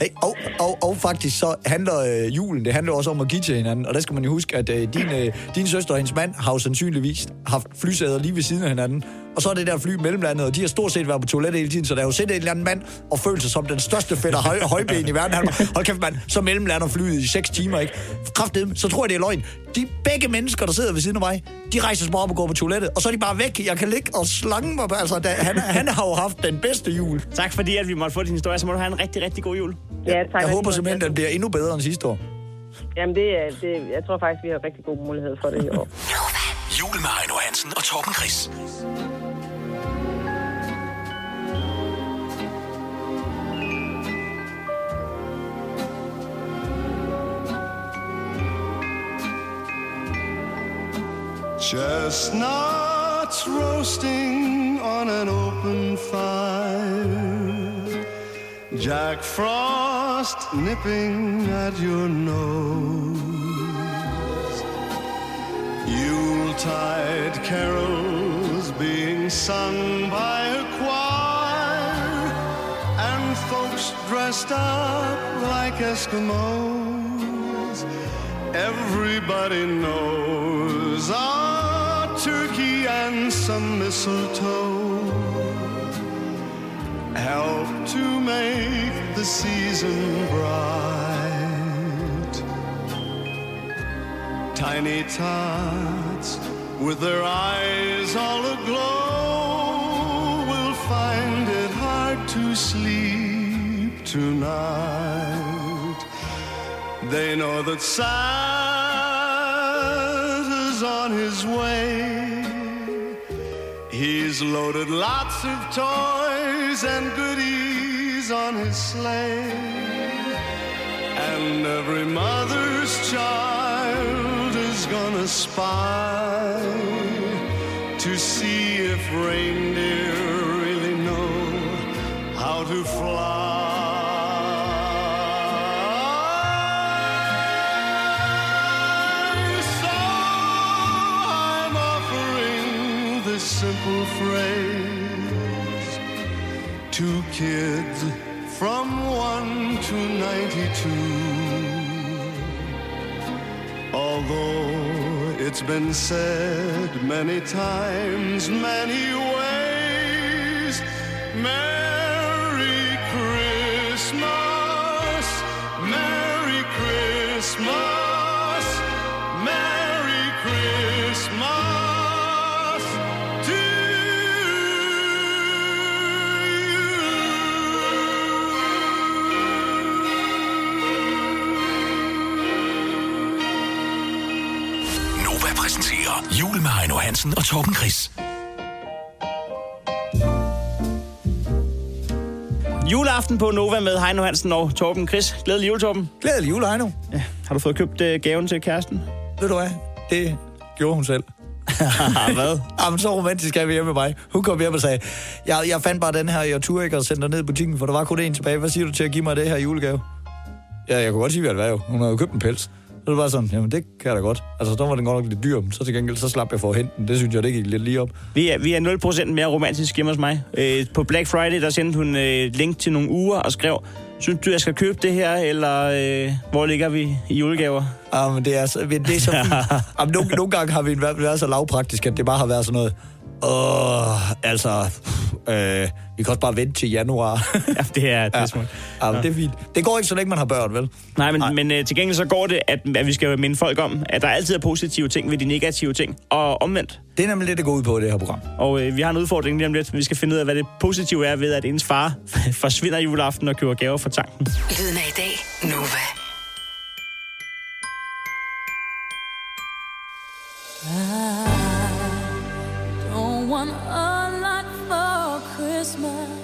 Hey, og, og, og faktisk så handler øh, julen, det handler også om at give til hinanden. Og der skal man jo huske, at øh, din, øh, din søster og hendes mand har jo sandsynligvis haft flysæder lige ved siden af hinanden. Og så er det der fly mellemlandet, og de har stort set været på toilettet hele tiden, så der er jo set en eller anden mand og følt sig som den største fætter høj, højben i verden. Han, hold kæft mand, så mellemlander flyet i 6 timer, ikke? Kraftedeme, så tror jeg, det er løgn. De begge mennesker, der sidder ved siden af mig, de rejser sig bare op og går på toilettet, og så er de bare væk. Jeg kan ligge og slange mig. Altså, da, han, han har jo haft den bedste jul. Tak fordi, at vi måtte få din historie, så må du have en rigtig, rigtig god jul. Ja, tak. Jeg håber simpelthen, den bliver endnu bedre end sidste år. Jamen, det, er- det, jeg tror faktisk, vi har rigtig god mulighed for det i år. Jul med Heino Hansen og Torben Chris. Chestnuts roasting on an open fire. Jack Frost nipping at your nose. Yuletide carols being sung by a choir. And folks dressed up like Eskimos. Everybody knows a turkey and some mistletoe help to make the season bright. Tiny tots with their eyes all aglow will find it hard to sleep tonight. They know that Santa's on his way. He's loaded lots of toys and goodies on his sleigh. And every mother's child gonna spy to see if reindeer really know how to fly. So I'm offering this simple phrase to kids from 1 to 92. Although It's been said many times, many ways. Merry Hansen og Torben Chris. Juleaften på Nova med Heino Hansen og Torben Chris. Glædelig jul, Torben. Glædelig jul, Heino. Ja. Har du fået købt øh, gaven til kæresten? Ved du hvad? Det gjorde hun selv. Hvad? Jamen, så romantisk er vi hjemme med mig. Hun kom hjem og sagde, jeg, jeg fandt bare den her, jeg turde ikke at sende ned i butikken, for der var kun en tilbage. Hvad siger du til at give mig det her julegave? Ja, jeg kunne godt sige, hvad det var jo. Hun havde jo købt en pels. Så det var sådan, jamen det kan jeg da godt. Altså, så var den godt nok lidt dyr, men så til gengæld, så slap jeg for at hente den. Det synes jeg, det gik lidt lige op. Vi er, vi er 0% mere romantisk hjemme hos mig. Øh, på Black Friday, der sendte hun øh, link til nogle uger og skrev, synes du, jeg skal købe det her, eller øh, hvor ligger vi i julegaver? Ja, men det er, så, det er så fint. Jamen, nogle, nogle gange har vi været, været så lavpraktisk, at det bare har været sådan noget, Åh, altså, øh, vi kan også bare vente til januar. Ja, det er, det er smukt. ja, men det er fint. Det går ikke, så længe man har børn, vel? Nej, men, men øh, til gengæld så går det, at, at vi skal minde folk om, at der altid er positive ting ved de negative ting, og omvendt. Det er nemlig det, det går ud på det her program. Og øh, vi har en udfordring lige om lidt. Vi skal finde ud af, hvad det positive er ved, at ens far forsvinder juleaften og køber gaver fra tanken. Lyden af i dag. Nova. Want a lot for Christmas.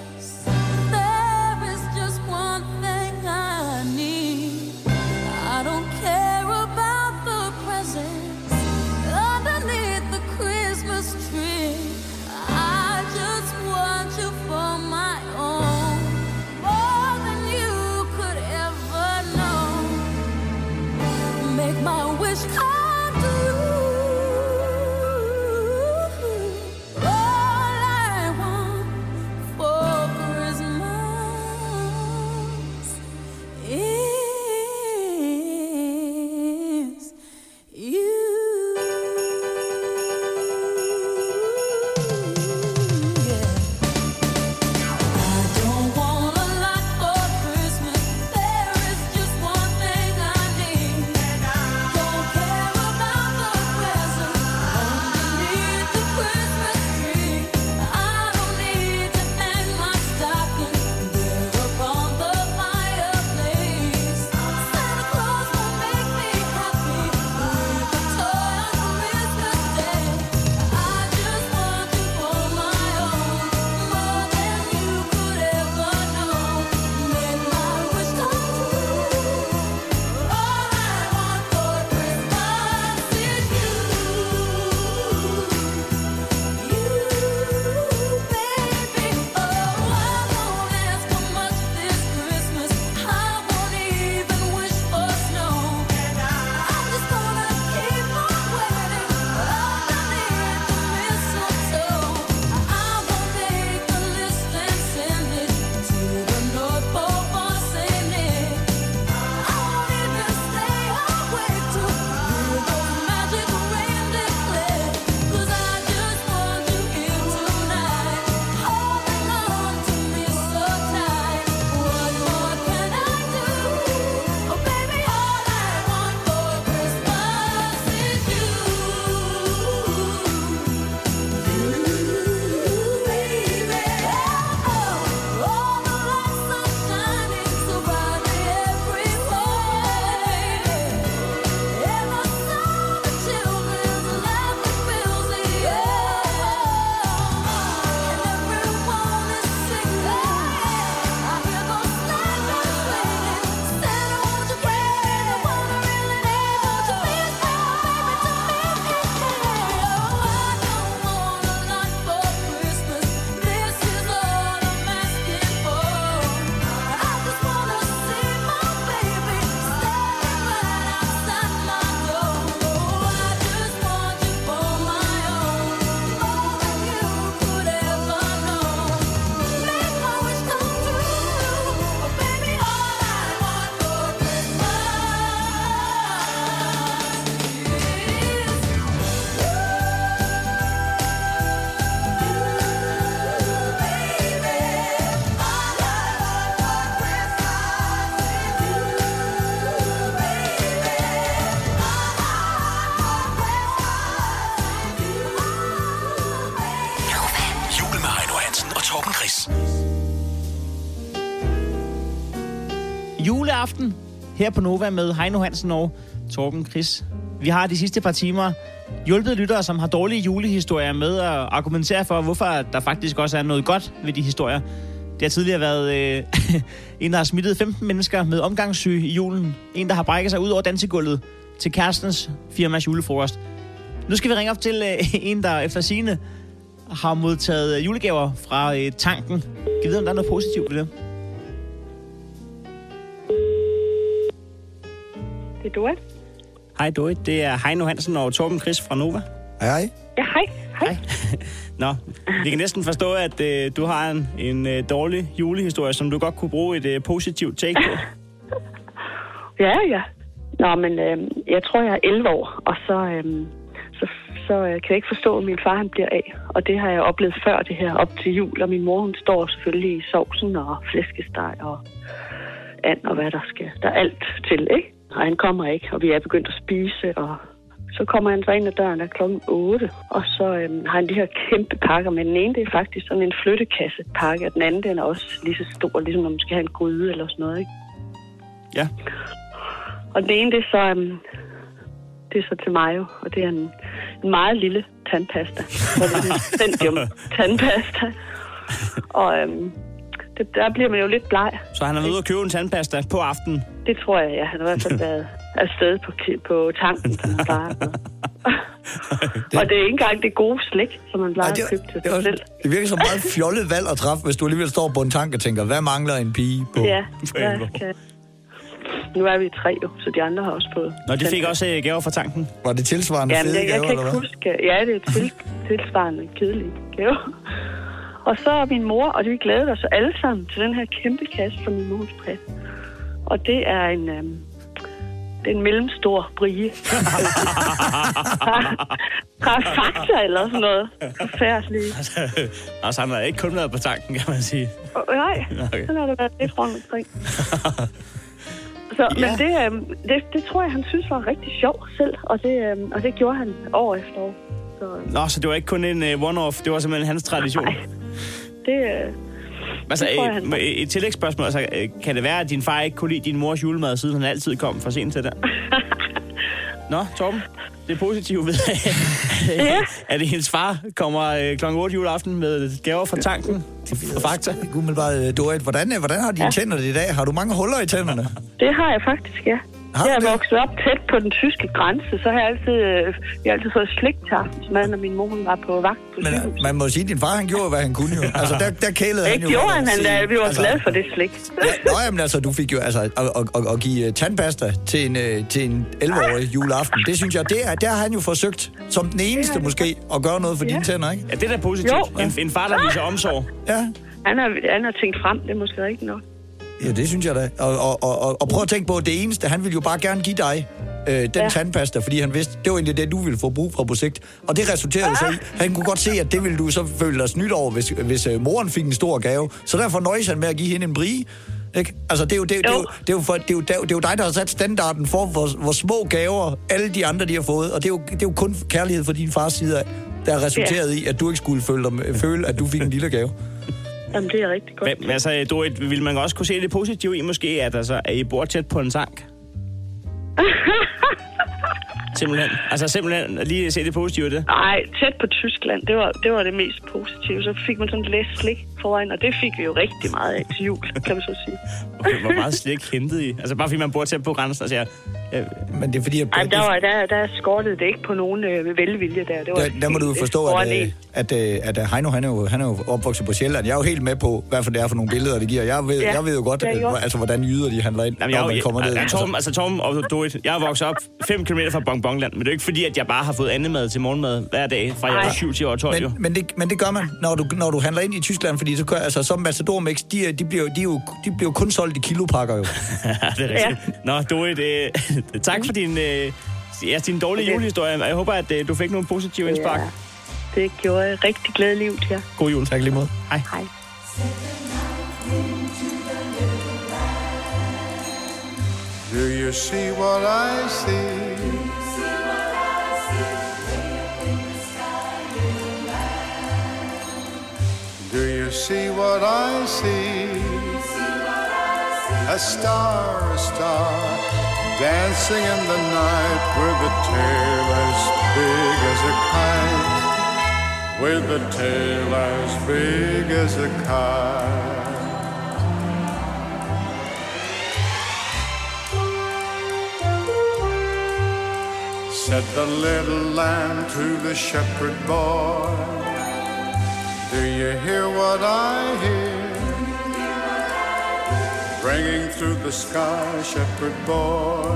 Her på Nova med Heino Hansen og Torben Chris. Vi har de sidste par timer hjulpet lyttere, som har dårlige julehistorier med at argumentere for, hvorfor der faktisk også er noget godt ved de historier. Det har tidligere været øh, en, der har smittet 15 mennesker med omgangssyge i julen. En, der har brækket sig ud over dansegulvet til kærestens firmas julefrokost. Nu skal vi ringe op til øh, en, der efter sine har modtaget julegaver fra øh, tanken. Kan vi vide, om der er noget positivt ved det? Det er Dorit. Hej Dorit, det er Heino Hansen og Torben Chris fra Nova. Hej, hej. Ja, hej. Hej. Nå, vi kan næsten forstå, at øh, du har en, en øh, dårlig julehistorie, som du godt kunne bruge et øh, positivt take på. Ja, ja. Nå, men øh, jeg tror, jeg er 11 år, og så, øh, så, så øh, kan jeg ikke forstå, at min far han bliver af. Og det har jeg oplevet før det her op til jul, og min mor hun står selvfølgelig i sovsen og flæskesteg og and og hvad der skal. Der er alt til, ikke? Og han kommer ikke, og vi er begyndt at spise, og så kommer han så ind ad døren af klokken 8, og så øhm, har han de her kæmpe pakker, men den ene det er faktisk sådan en flyttekassepakke, og den anden den er også lige så stor, ligesom når man skal have en gryde eller sådan noget, ikke? Ja. Og den ene det er så, øhm, det er så til mig jo, og det er en, en meget lille tandpasta. Så det er en tandpasta. Og øhm, det, der bliver man jo lidt bleg. Så han er ude og købe en tandpasta på aftenen. Det tror jeg, ja. Han har i hvert fald været afsted på, på tanken, som han plejer. og det er ikke engang det gode slik, som man plejer Ej, det, at købe til det, sig var, selv. det virker som meget fjollet valg at træffe, hvis du alligevel står på en tank og tænker, hvad mangler en pige på? Ja, på ja, 11 år? kan. Nu er vi tre jo, så de andre har også fået. Nå, de fik også øh, gaver fra tanken. Var det tilsvarende Jamen, fede jeg, jeg gaver, kan eller ikke hvad? huske. Ja, det er til, tilsvarende kedelige gave. Og så er min mor, og vi glæder os alle sammen til den her kæmpe kasse fra min mors præs. Og det er en, øhm, det er en mellemstor brie. Fra Fakta eller sådan noget. Forfærdeligt. altså, han har ikke kun været på tanken, kan man sige. Nej, Okay. sådan har det været lidt rundt omkring. Så, Ja. Men det, øhm, det, det tror jeg, han synes var rigtig sjovt selv, og det, øhm, og det gjorde han år efter år. Så øhm, Nå, så det var ikke kun en uh, one-off, det var simpelthen hans tradition. Det, øh, Altså, det tror jeg, øh, han- med et tillægsspørgsmål. Altså, øh, kan det være, at din far ikke kunne lide din mors julemad, siden han altid kom for sent til det? Nå, Torben, det er positivt ved, Ja. at hendes far kommer øh, kl. 8 juleaften med gaver fra tanken fra Fakta. Umiddelbart, øh, Dorit, hvordan, øh, hvordan har dine ja. tænder det i dag? Har du mange huller i tænderne? det har jeg faktisk, ja. Har Jeg er det? vokset op tæt på den tyske grænse, så har jeg altid, øh, jeg har altid fået slik til aftensmad, når min mor hun var på vagt på Men øh, man må sige, at din far han gjorde, hvad han kunne jo. Altså, der, der kælede han Det jo. gjorde hvad han, han da, vi var Altså, glade for det slik. Ja, nå, jamen, altså, du fik jo, altså, at, at, at, at give øh, tandpasta til en, øh, til en 11-årig juleaften, det synes jeg, det er, der har han jo forsøgt, som den eneste måske, at gøre noget for dine tænder, ikke? Ja, det er da positivt. Jo. En, en far, der viser omsorg. Ja, Han har, han har tænkt frem, det er måske rigtigt nok. Ja det synes jeg da. Og, og, og, og, prøv at tænke på, det eneste, han ville jo bare gerne give dig øh, den ja. Ja. tandpasta, fordi han vidste, det var egentlig det, du ville få brug for på sigt. Og det resulterede så i, han kunne godt se, at det ville du så føle dig snydt over, hvis, hvis øh, moren fik en stor gave. Så derfor nøjes han med at give hende en brie. Ikke? Altså, det er jo, det, er jo, det, er jo for, det, er jo, det, er jo, det er jo dig, der har sat standarden for, hvor, hvor små gaver alle de andre, de har fået. Og det er jo, det er jo kun kærlighed fra din fars side, af, der har resulteret i, at du ikke skulle føle, dig, føle, at du fik en lille gave. Jamen, det er rigtig godt. Men, altså, Dorit, vil man også kunne se det positive i måske, at, altså, at I bor tæt på en tank? Simpelthen. Altså simpelthen lige se det positive i det. Nej, tæt på Tyskland, det var, det var det mest positive. Så fik man sådan læs slik foran, og det fik vi jo rigtig meget af til jul, kan man så sige. Okay, hvor meget slik hentede I? Altså bare fordi man bor tæt på grænsen, altså jeg... jeg Men det er fordi, at... Ej, der, var, der, der skortede det ikke på nogen øh, velvilje der. Det var Der, der må du jo forstå, øh, at, øh, at, øh, at, at Heino, han er, jo, han er jo opvokset på Sjælland. Jeg er jo helt med på, hvad for det er for nogle billeder, det giver. Jeg ved, Ja, jeg ved jo godt, at, jo. altså, hvordan jyder de handler ind, Jamen, når jeg, man jeg, kommer ned. jeg, Altså, Torben, altså Torben og Dorit, jeg er vokset op 5 km fra Bonbonland, men det er jo ikke fordi, at jeg bare har fået andemad til morgenmad hver dag, fra jeg var Nej. 7 til jeg var 12 jo. men, men, det, men det gør man, når du, når du handler ind i Tyskland, fordi så, kører- altså, som Matador Mix, de, de, bliver, jo- de, jo, de bliver jo kun solgt i kilopakker jo. Ja, det er rigtigt. Nå, Dorit, øh, tak for din, øh, ja, din dårlige Okay. julehistorie. Jeg håber, at øh, du fik nogle positive indspark. Ja, det gjorde jeg rigtig glædelig ud til jer. God jul. Tak lige måde. Hej. Hej. Do you see what I see? Do you see what I see? a star, a star, dancing in the night with a tail as big as a kite, with a tail as big as a kite. Said the little lamb to the shepherd boy, Do you hear what I hear? Ringing through the sky, shepherd boy.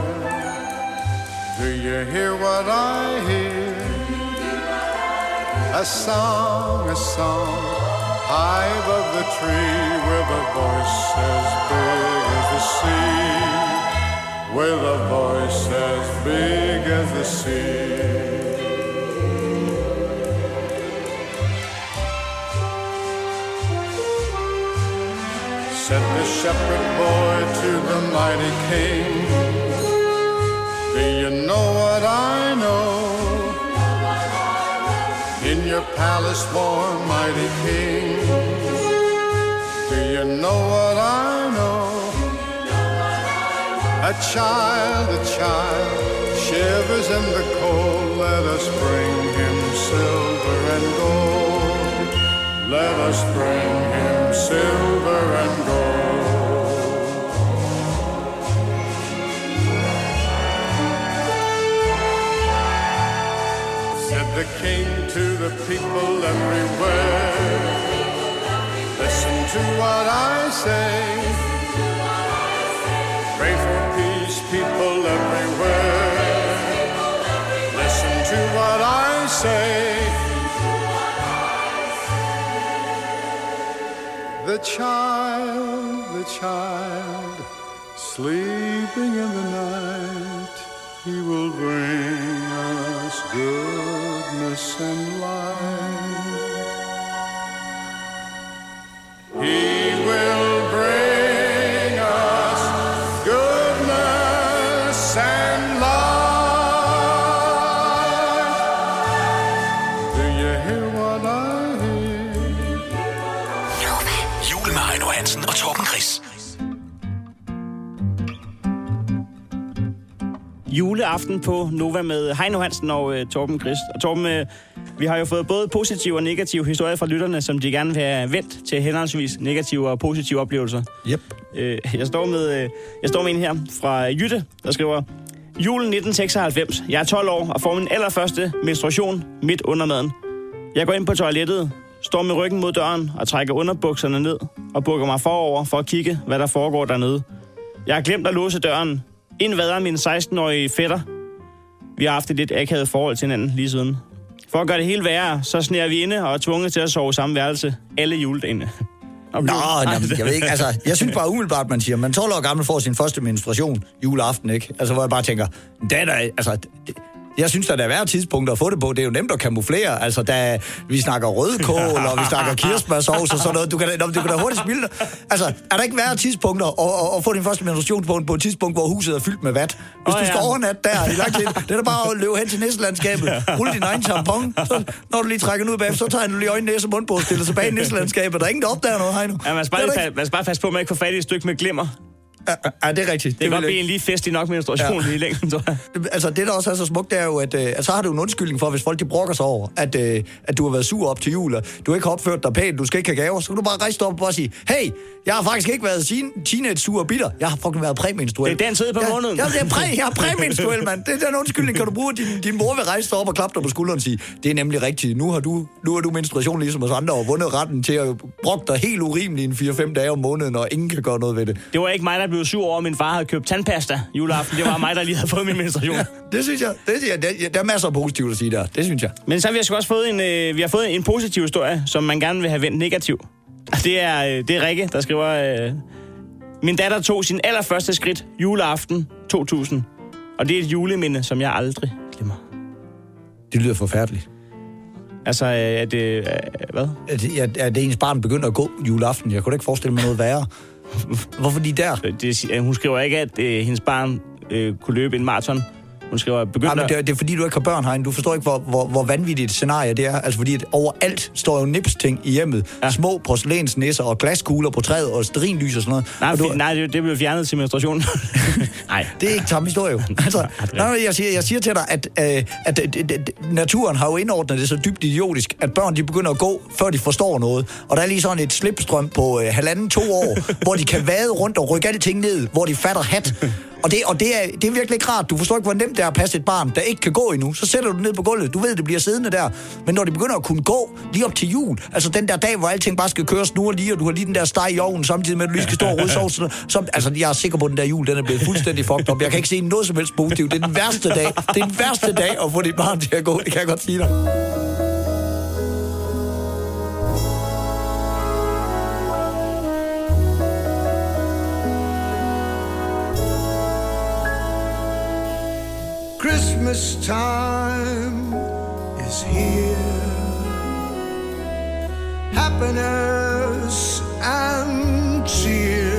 Do you hear what I hear? A song, a song, high above the tree, with a voice as big as the sea with a voice as big as the sea. Said the shepherd boy to the mighty king, Do you know what I know? In your palace warm, mighty king, Do you know what I know? A child, a child, shivers in the cold. Let us bring him silver and gold. Let us bring him silver and gold. Said the king to the people everywhere. Listen to what I say. Pray for peace, people everywhere. Listen to what I say. The child, the child, sleeping in the night, he will bring us goodness and light. Juleaften på Nova med Heino Hansen og øh, Torben Christ. Og Torben, øh, vi har jo fået både positive og negative historier fra lytterne, som de gerne vil have vendt til henholdsvis negative og positive oplevelser. Yep. Øh, jeg, står med, øh, jeg står med en her fra Jytte, der skriver... Julen 1996. Jeg er 12 år og får min allerførste menstruation midt under maden. Jeg går ind på toilettet, står med ryggen mod døren og trækker underbukserne ned og bukker mig forover for at kigge, hvad der foregår dernede. Jeg har glemt at låse døren. Ind vader min 16-årige fætter. Vi har haft et lidt akavet forhold til hinanden lige siden. For at gøre det hele værre, så sneer vi inde og er tvunget til at sove i samme værelse alle juledagene. Nå, jamen, jeg ved ikke, altså, jeg synes bare umiddelbart, man siger, man 12 år gammel får sin første menstruation juleaften, ikke? Altså, hvor jeg bare tænker, det er da, altså, det, jeg synes, der er værre tidspunkter at få det på. Det er jo nemt at kamuflere. Altså, da vi snakker rødkål, og vi snakker kirsebærsovs og sådan noget. Du kan, da- du kan da hurtigt spille det. Altså, er der ikke værre tidspunkter at, at, at få din første menstruation på, på et tidspunkt, hvor huset er fyldt med vand? Hvis Åh, du skal ja. overnatte der i lang tid, det er da bare at løbe hen til næstelandskabet, rulle din egen tampon, så, når du lige trækker den ud bagefter, så tager du lige øjne, næse og mund på og stiller tilbage i næstelandskabet. Der er ingen, der opdager noget, Heino. Ja, man skal bare, fa- man skal bare passe på, at man ikke får fat i et stykke med glimmer. Ja, det er rigtigt. Det kan vil godt blive en lige festlig nok menstruation Ja. ja. i længden, tror jeg. Altså, det der også er så smukt, det er jo, at, øh, at så har du en undskyldning for, hvis folk de brokker sig over, at, øh, at du har været sur op til jul, og du ikke har opført dig pænt, du skal ikke have gaver, så kan du bare rejse dig op og sige, hey, jeg har faktisk ikke været sin teenage sur og bitter, jeg har fucking været præmenstruel. Det er den tid på ja, måneden. Ja, det er præ, jeg er præmenstruel, mand. Det er den undskyldning, kan du bruge. Din, din mor vil rejse dig op og klappe dig på skulderen og sige, det er nemlig rigtigt. Nu har du, nu har du menstruation ligesom os andre og vundet retten til at brokke dig helt urimeligt en 4-5 dage om måneden, og ingen kan gøre noget ved det. Det var ikke mig, der blev sur over, at min far havde købt tandpasta juleaften. Det var mig, der lige havde fået min menstruation. Det synes jeg, det, synes jeg, det, der er masser af positivt at sige der. Det synes jeg. Men så har vi sgu også fået en, øh, vi har fået en positiv historie, som man gerne vil have vendt negativ. Det er, øh, det er Rikke, der skriver... Øh, min datter tog sin allerførste skridt juleaften 2000. Og det er et juleminde, som jeg aldrig glemmer. Det lyder forfærdeligt. Altså, øh, er det... Øh, hvad? At, at, at ens barn begynder at gå juleaften. Jeg kunne da ikke forestille mig noget værre. Hvorfor de der? Øh, det, hun skriver ikke, at øh, hendes barn øh, kunne løbe en maraton hun skriver, begynd Ja, men det, er- det er fordi, du ikke har børn herinde. Du forstår ikke, hvor, hvor, hvor vanvittigt et scenarie det er. Altså fordi, at overalt står jo nips-ting i hjemmet. Ja. Små porcelænsnisser og glaskugler på træet og sterinlys og sådan noget. Nej, og du, nej det, det blev fjernet til menstruation. nej. Det er ikke samme historie jo. Altså, nej, jeg, siger, jeg siger til dig, at, øh, at øh, d- d- naturen har jo indordnet det så dybt idiotisk, at børn de begynder at gå, før de forstår noget. Og der er lige sådan et slipstrøm på øh, halvanden, to år, hvor de kan vade rundt og rykke alting ned, hvor de fatter hat. Og, det, og det, er, det er virkelig ikke rart. Du forstår ikke, hvor nemt det er at passe et barn, der ikke kan gå endnu. Så sætter du det ned på gulvet. Du ved, det bliver siddende der. Men når de begynder at kunne gå lige op til jul, altså den der dag, hvor alting bare skal køre snurre lige, og du har lige den der steg i ovnen, samtidig med, at du lige skal stå og rydde sovs, så, altså, jeg er sikker på, at den der jul, den er blevet fuldstændig fucked up. Jeg kan ikke se noget som helst positivt. Det er den værste dag. Det er den værste dag at få dit barn til at gå. Det kan jeg godt sige dig. Christmas time is here. Happiness and cheer.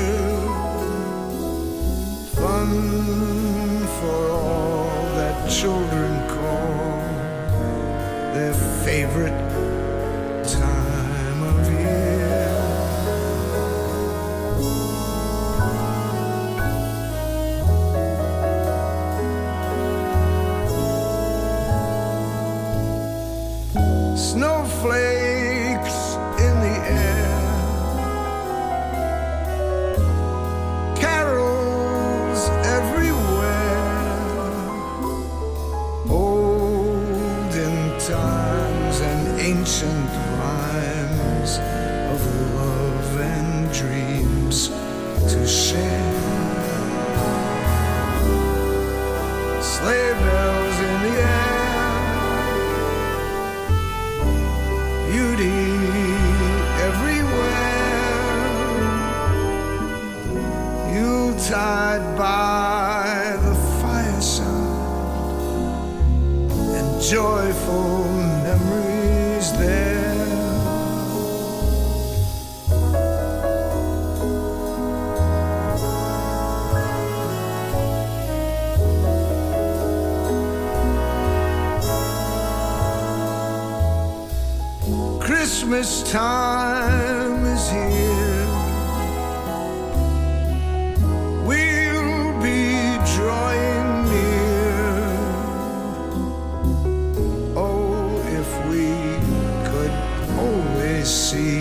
Fun for all that children call their favorite see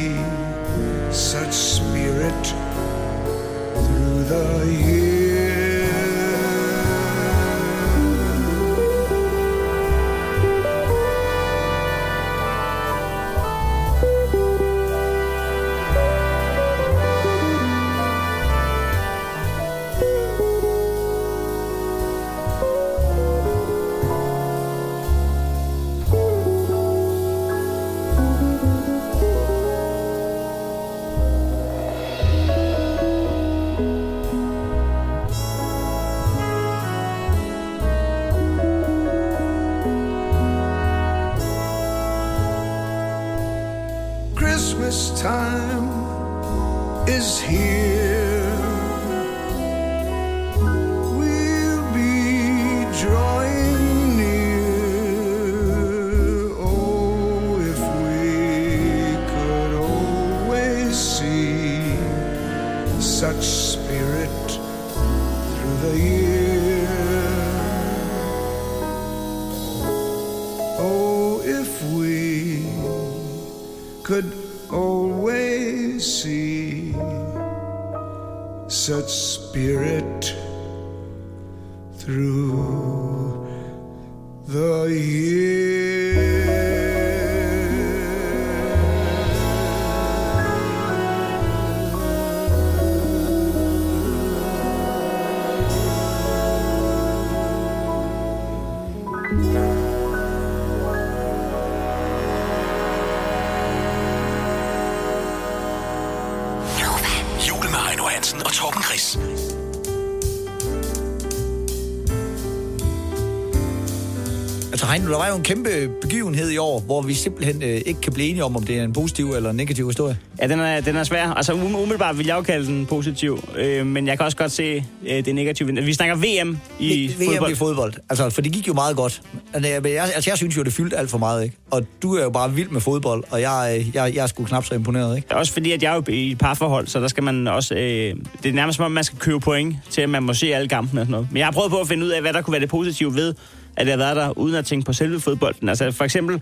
Heino, der var jo en kæmpe begivenhed i år, hvor vi simpelthen øh, ikke kan blive enige om, om det er en positiv eller en negativ historie. Ja, den er, den er svær. Altså um- umiddelbart vil jeg jo kalde den positiv, øh, men jeg kan også godt se øh, det negative. Vi snakker VM i VM fodbold. i fodbold. Altså, for det gik jo meget godt. Altså, jeg, jeg- altså, jeg synes jo, det fyldte alt for meget, ikke? Og du er jo bare vild med fodbold, og jeg, øh, jeg, jeg er sgu knap så imponeret, ikke? Også fordi, at jeg er jo i et parforhold, så der skal man også... Øh, det er nærmest som om, man skal købe point til, at man må se alle kampene og sådan noget. Men jeg har prøvet på at finde ud af, hvad der kunne være det positive ved, at jeg har været der, uden at tænke på selve fodbolden. Altså for eksempel,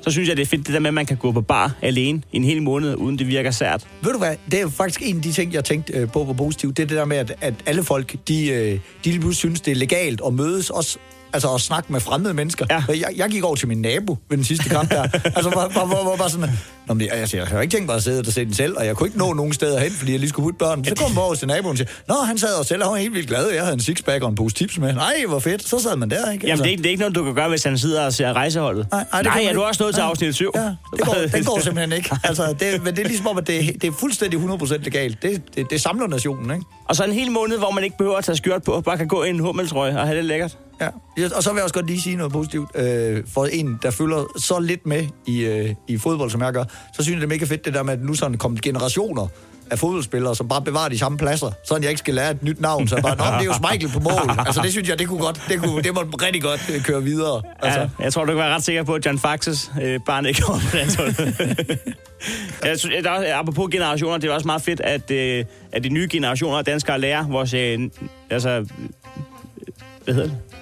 så synes jeg, det er fedt det der med, at man kan gå på bar alene i en hel måned, uden det virker sært. Ved du hvad, det er jo faktisk en af de ting, jeg tænkte øh, på på positivt. Det er det der med, at, at alle folk, de, øh, de lige pludselig synes, det er legalt at mødes også Altså at snakke med fremmede mennesker. Ja. Jeg, jeg gik over til min nabo ved den sidste kamp der. altså hvor, hvor, hvor, hvor bare sådan, Nå, men jeg, altså, jeg har ikke tænkt mig at sidde og se den selv, og jeg kunne ikke nå nogen steder hen, fordi jeg lige skulle putte børn. Så kom jeg over til naboen og siger, Nå, han sad og selv, og han var helt vildt glad. Jeg havde en sixpack og en pose tips med. Nej, hvor fedt. Så sad man der, ikke? Jamen, det er, ikke, det er ikke noget, du kan gøre, hvis han sidder og ser rejseholdet. Nej, nej, nej er du også nået til afsnit 7? Ja, det går, den går simpelthen ikke. Altså, det, men det er ligesom om, at det, det er fuldstændig 100% legalt. Det, det, det samler nationen, ikke? Og så en hel måned, hvor man ikke behøver at tage skjort på, bare kan gå i en hummeltrøje og have det lækkert. Ja. Og så vil jeg også godt lige sige noget positivt. Øh, for en, der følger så lidt med i, øh, i fodbold, som jeg gør, så synes jeg, det er mega fedt, det der med, at nu sådan kommer generationer af fodboldspillere, som bare bevarer de samme pladser, sådan jeg ikke skal lære et nyt navn. Så jeg bare, Nå, det er jo Schmeichel på mål. Altså, det synes jeg, det kunne godt, det, kunne, det må rigtig godt øh, køre videre. Altså. Ja, jeg tror, du kan være ret sikker på, at John Faxes øh, barn ikke kommer på jeg synes, der er, apropos generationer, det er også meget fedt, at, øh, at de nye generationer af danskere lærer vores... Øh, altså, hvad hedder det?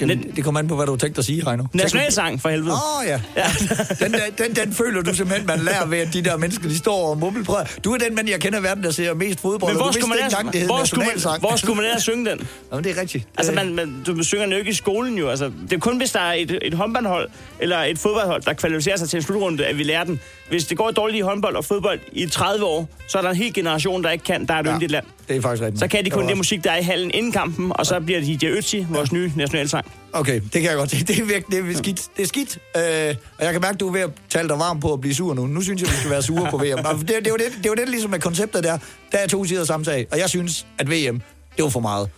Jamen, det kommer an på, hvad du har tænkt at sige, Heino. Nationalsang, for helvede. Åh, oh, ja. ja. Den, der- den, den føler du simpelthen, man lærer ved, at de der mennesker, de står og mumler. At- du er den mand, jeg kender i verden, der ser mest fodbold. Men hvor skulle, man engang, det hvor, skulle man, hvor skulle man ellers synge den? Jamen, det er rigtigt. Altså, Øh, man, man, du synger den jo ikke i skolen jo. Altså, det er kun, hvis der er et, et håndboldhold eller et fodboldhold, der kvalificerer sig til en slutrunde, at vi lærer den. Hvis det går dårligt i håndbold og fodbold i 30 år, så er der en hel generation, der ikke kan. Der er et ja, yndigt land. Det er faktisk rigtigt. Så kan de kun det var- musik, der er i hallen inden kampen, og så bliver de Ötzi, vores nye nationalsang. Okay, det kan jeg godt. Det er virkelig det er skidt. Det er skidt. Øh, og jeg kan mærke, at du er ved at tale dig varm på at blive sur nu. Nu synes jeg, vi skal være sure på VM. Det, det, jo det, det jo det, ligesom med konceptet der. Der er to sider sag. Og jeg synes, at VM, det var for meget.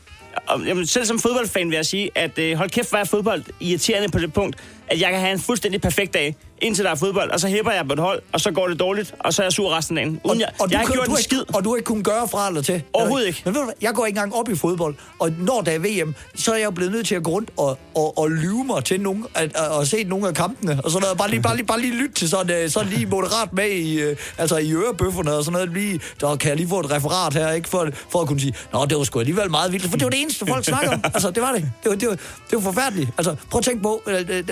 Jamen, selv som fodboldfan vil jeg sige, at øh, hold kæft, hvor er fodbold irriterende på det punkt, at jeg kan have en fuldstændig perfekt dag, indtil der er fodbold, og så hæpper jeg på et hold, og så går det dårligt, og så er jeg sur resten af dagen. Uden jeg, og jeg har gjort du en skid. Ikke, og du har ikke kunnet gøre fra eller til. Overhovedet ikke. Men ved du jeg går ikke engang op i fodbold, og når der er VM, så er jeg jo blevet nødt til at gå rundt og, og, og lyve mig til nogle, at, at, at se nogle af kampene, og sådan noget. Bare lige, bare lige, bare lige lytte til sådan, øh, sådan lige moderat med i, øh, altså i ørebøfferne og sådan noget. Lige, der kan jeg lige få et referat her, ikke? For, for at kunne sige, nå, det var sgu alligevel meget vildt, for det var det eneste, folk snakker om. Altså, det var det. Det var, det var, det var forfærdeligt. Altså, prøv at tænke på, øh, øh, øh,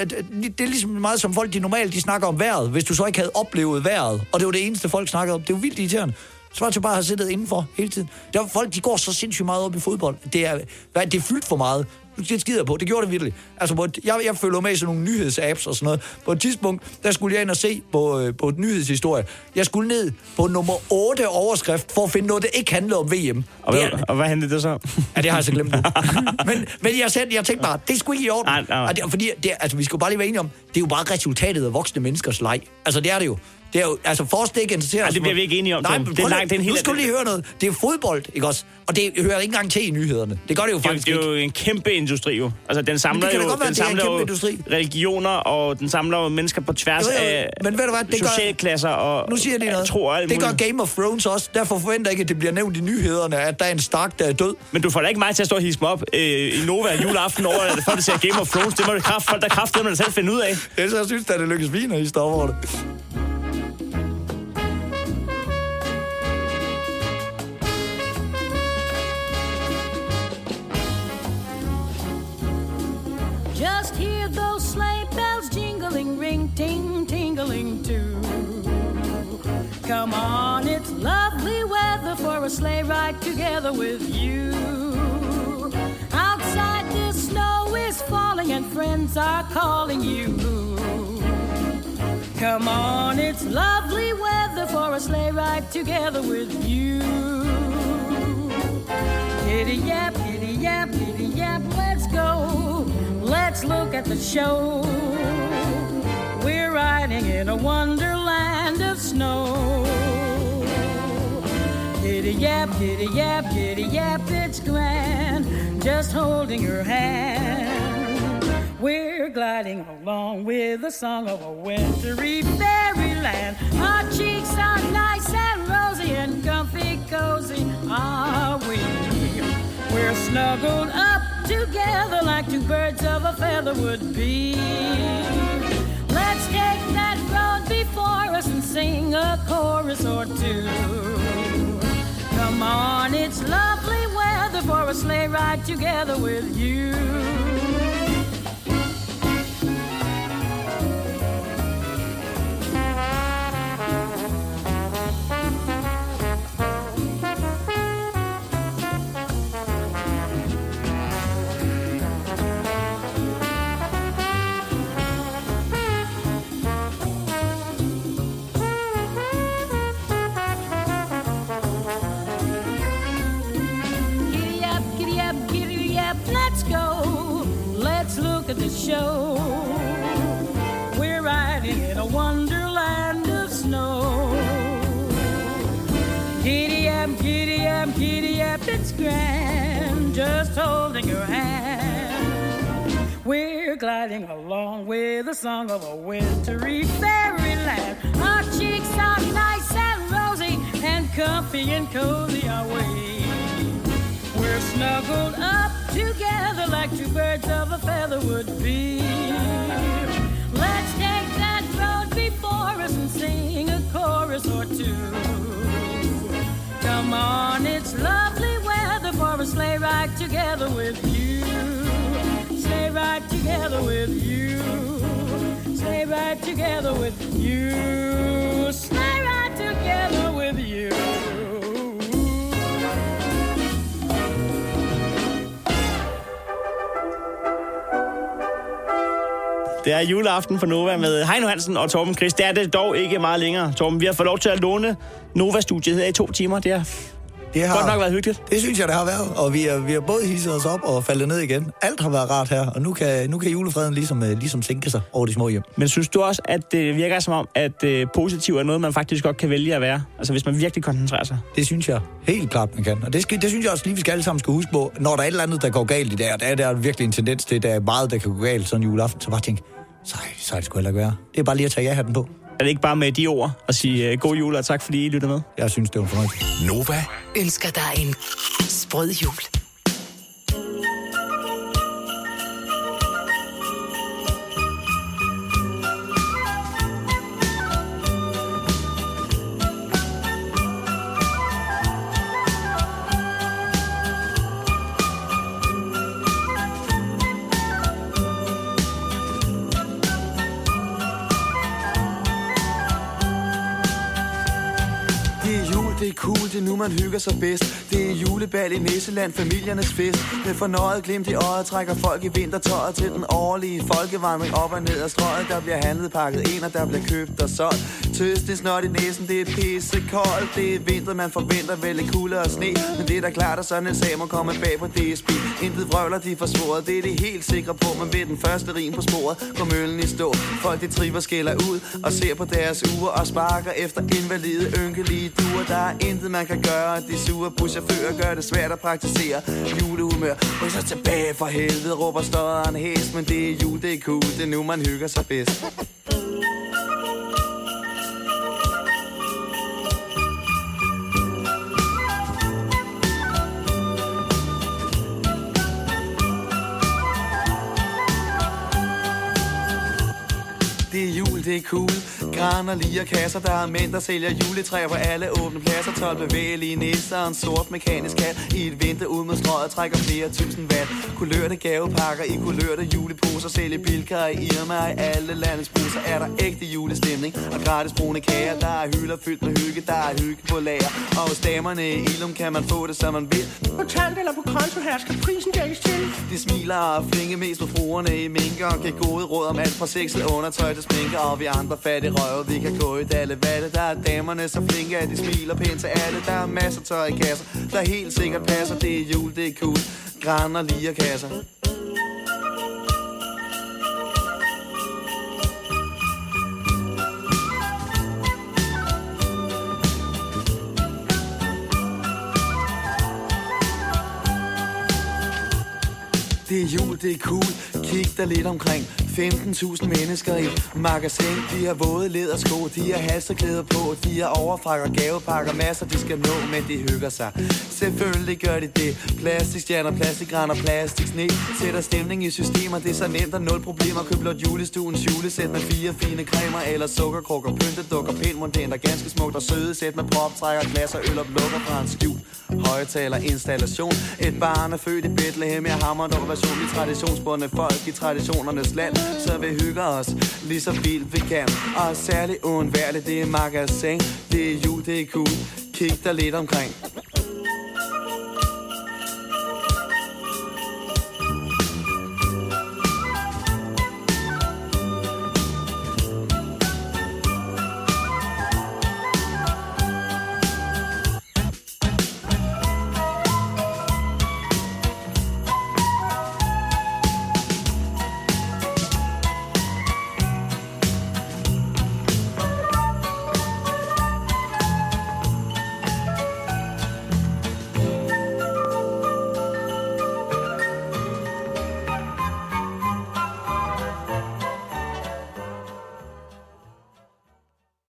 det er ligesom meget som folk, de normalt de snakker om vejret, hvis du så ikke havde oplevet vejret, og det var det eneste, folk snakkede om. Det er jo vildt irriterende. Så var det bare at have siddet indenfor hele tiden. Der er folk, de går så sindssygt meget op i fodbold. Det er, hvad, det er fyldt for meget. Det skider på. Det gjorde det virkelig. Altså, på et, jeg, jeg følger med i sådan nogle nyhedsapps og sådan noget. På et tidspunkt, der skulle jeg ind og se på, øh, på et nyhedshistorie. Jeg skulle ned på nummer 8 overskrift for at finde noget, der ikke handlede om VM. Og, Det hvad, er- og hvad handlede det så? Ja, det har jeg så glemt nu. men, men jeg, selv, jeg tænkte bare, det skulle ikke i orden. Nej, nej. Og det, fordi det, altså, vi skulle bare lige være enige om, det er jo bare resultatet af voksne menneskers leg. Altså, det er det jo. Det er jo, altså, for os, det ikke interesserer os. det bliver vi ikke enige om, Nej, men Det er langt- det er en Nu skal du lige høre noget. Det er fodbold, ikke også? Og det hører ikke engang til i nyhederne. Det gør det jo Det er, jo- faktisk det er jo en kæmpe industri jo. Altså, den samler det jo, være, den det er en samler jo industri. religioner, og den samler jo mennesker på tværs Jo, jo, jo. af Men ved du hvad, det gør- socialklasser og Nu siger lige noget. tro og alt det gør. Game of Thrones også. Derfor forventer jeg ikke, at det bliver nævnt i nyhederne, at der er en Stark, der er død. Men du får da ikke mig til at stå og hisse mig op øh, i Nova juleaften over, at folk ser Game of Thrones. Det må det kraft, folk der kraft, det må selv finde ud af. Ellers jeg synes, at det lykkes fint, I står over det. Tingling too. Come on, it's lovely weather for a sleigh ride together with you. Outside the snow is falling and friends are calling you. Come on, it's lovely weather for a sleigh ride together with you. Giddy yap, giddy yap, giddy yap, let's go. Let's look at the show. We're riding in a wonderland of snow. Giddy yap, giddy yap, giddy yap, it's grand. Just holding your hand. We're gliding along with the song of a wintry fairyland. Our cheeks are nice and rosy and comfy cozy, are we? We're snuggled up together like two birds of a feather would be. Before us and sing a chorus or two. Come on, it's lovely weather for a sleigh ride together with you. Gliding along with the song of a wintry fairyland. Our cheeks are nice and rosy and comfy and cozy are we. We're snuggled up together like two birds of a feather would be. Let's take that road before us and sing a chorus or two. Come on, it's lovely weather for a sleigh ride together with you. Right together with you. Stay right together with you. Stay right together with you. Det er juleaften for Nova med Heino Hansen og Torben Chris. Det er det dog ikke meget længere, Torben. Vi har fået lov til at låne Nova-studiet her i to timer. Det er det har godt nok været hyggeligt. Det synes jeg, det har været. Og vi har, vi har både hisset os op og faldet ned igen. Alt har været rart her, og nu kan, nu kan julefreden ligesom, øh, ligesom sænke sig over de små hjem. Men synes du også, at det virker som om, at øh, positiv er noget, man faktisk godt kan vælge at være? Altså hvis man virkelig koncentrerer sig. Det synes jeg helt klart, man kan. Og det, skal, det synes jeg også lige, vi skal alle sammen skal huske på. Når der er et eller andet, der går galt i dag, og der er der virkelig en tendens til, at der er meget, der kan gå galt sådan en juleaften, så bare tænk, så, så er det sgu heller ikke være. Det er bare lige at tage ja-hatten på. Er det ikke bare med de ord at sige uh, god jul og tak, fordi I lytter med? Jeg synes, det var fornøjelse. Nova. Ønsker dig en sprød jul. Så fest. Bedst Det er julebal i Nisseland, familiernes fest. Med fornøjet glimt i øjet trækker folk i vintertøjet Til den årlige folkevandring op og ned ad strøget. Der bliver handlet pakket ind, og der bliver købt og solgt. Tøs, det er snot i næsen, det er pisse koldt Det er vinter, man forventer vel lidt kulde og sne. Men det er da klart, at sådan en sag må komme bag på DSB Intet vrøvler, de får svoret, det er det helt sikre på Men ved den første rim på sporet, går møllen i stå. Folk de triver skælder ud og ser på deres uger Og sparker efter invalide, ynkelige duer. Der er intet man kan gøre, de sure buschauffører gør det svært at praktisere Julehumør, ryk så tilbage for helvede, råber støderen hæs. Men det er jul, det er cool, det er nu man hygger sig bedst. Det er jul, det er cool. Graner, liger, kasser, der er mænd, der sælger juletræer på alle åbne pladser. 12 bevægelige nisser og en sort mekanisk kat. I et vindue ud med strøget trækker flere tusind watt. Kulørte gavepakker i kulørte juleposer. Sælger bilker i Irma og i alle landets busser. Er der ægte julestemning og gratis brune kager. Der er hylder fyldt med hygge, der er hygge på lager. Og hos damerne i Ilum kan man få det, som man vil. Kontant eller på konto her skal prisen dækkes til. De smiler og flinke mest på fruerne i minker Og giver gode råd om alt fra sexet undertøj til sminker Og vi andre fattige røve, vi kan gå i dalle valle Der er damerne så flinke, at de smiler pænt til alle Der er masser af tøj i kasser, der helt sikkert passer Det er jul, det er cool, græn og kasser Det Det er jul, det er cool. Kig dig lidt omkring. 15.000 mennesker i magasin. De har våde ledersko, de har halsterklæder på. De har overfrakker, gavepakker, masser de skal nå, men de hygger sig. Selvfølgelig gør de det. Plastikstjerner, plastikgræn plastik sne Sætter stemning i systemer, det er så nemt og nul problemer. Køb blot julestuens julesæt med fire fine cremer eller sukkerkrukker. Pyntedukker, pænt Der ganske smukt og søde sæt med proptrækker, glas og øl og lukker fra en skjul. Højtaler installation. Et barn er født i Bethlehem, jeg hammer dog version i traditionsbundne folk i traditionernes land. Så vi hygger os lige så vildt vi kan. Og særligt uundværligt, det er magasin. Det er jul, det er cool. Kig dig lidt omkring.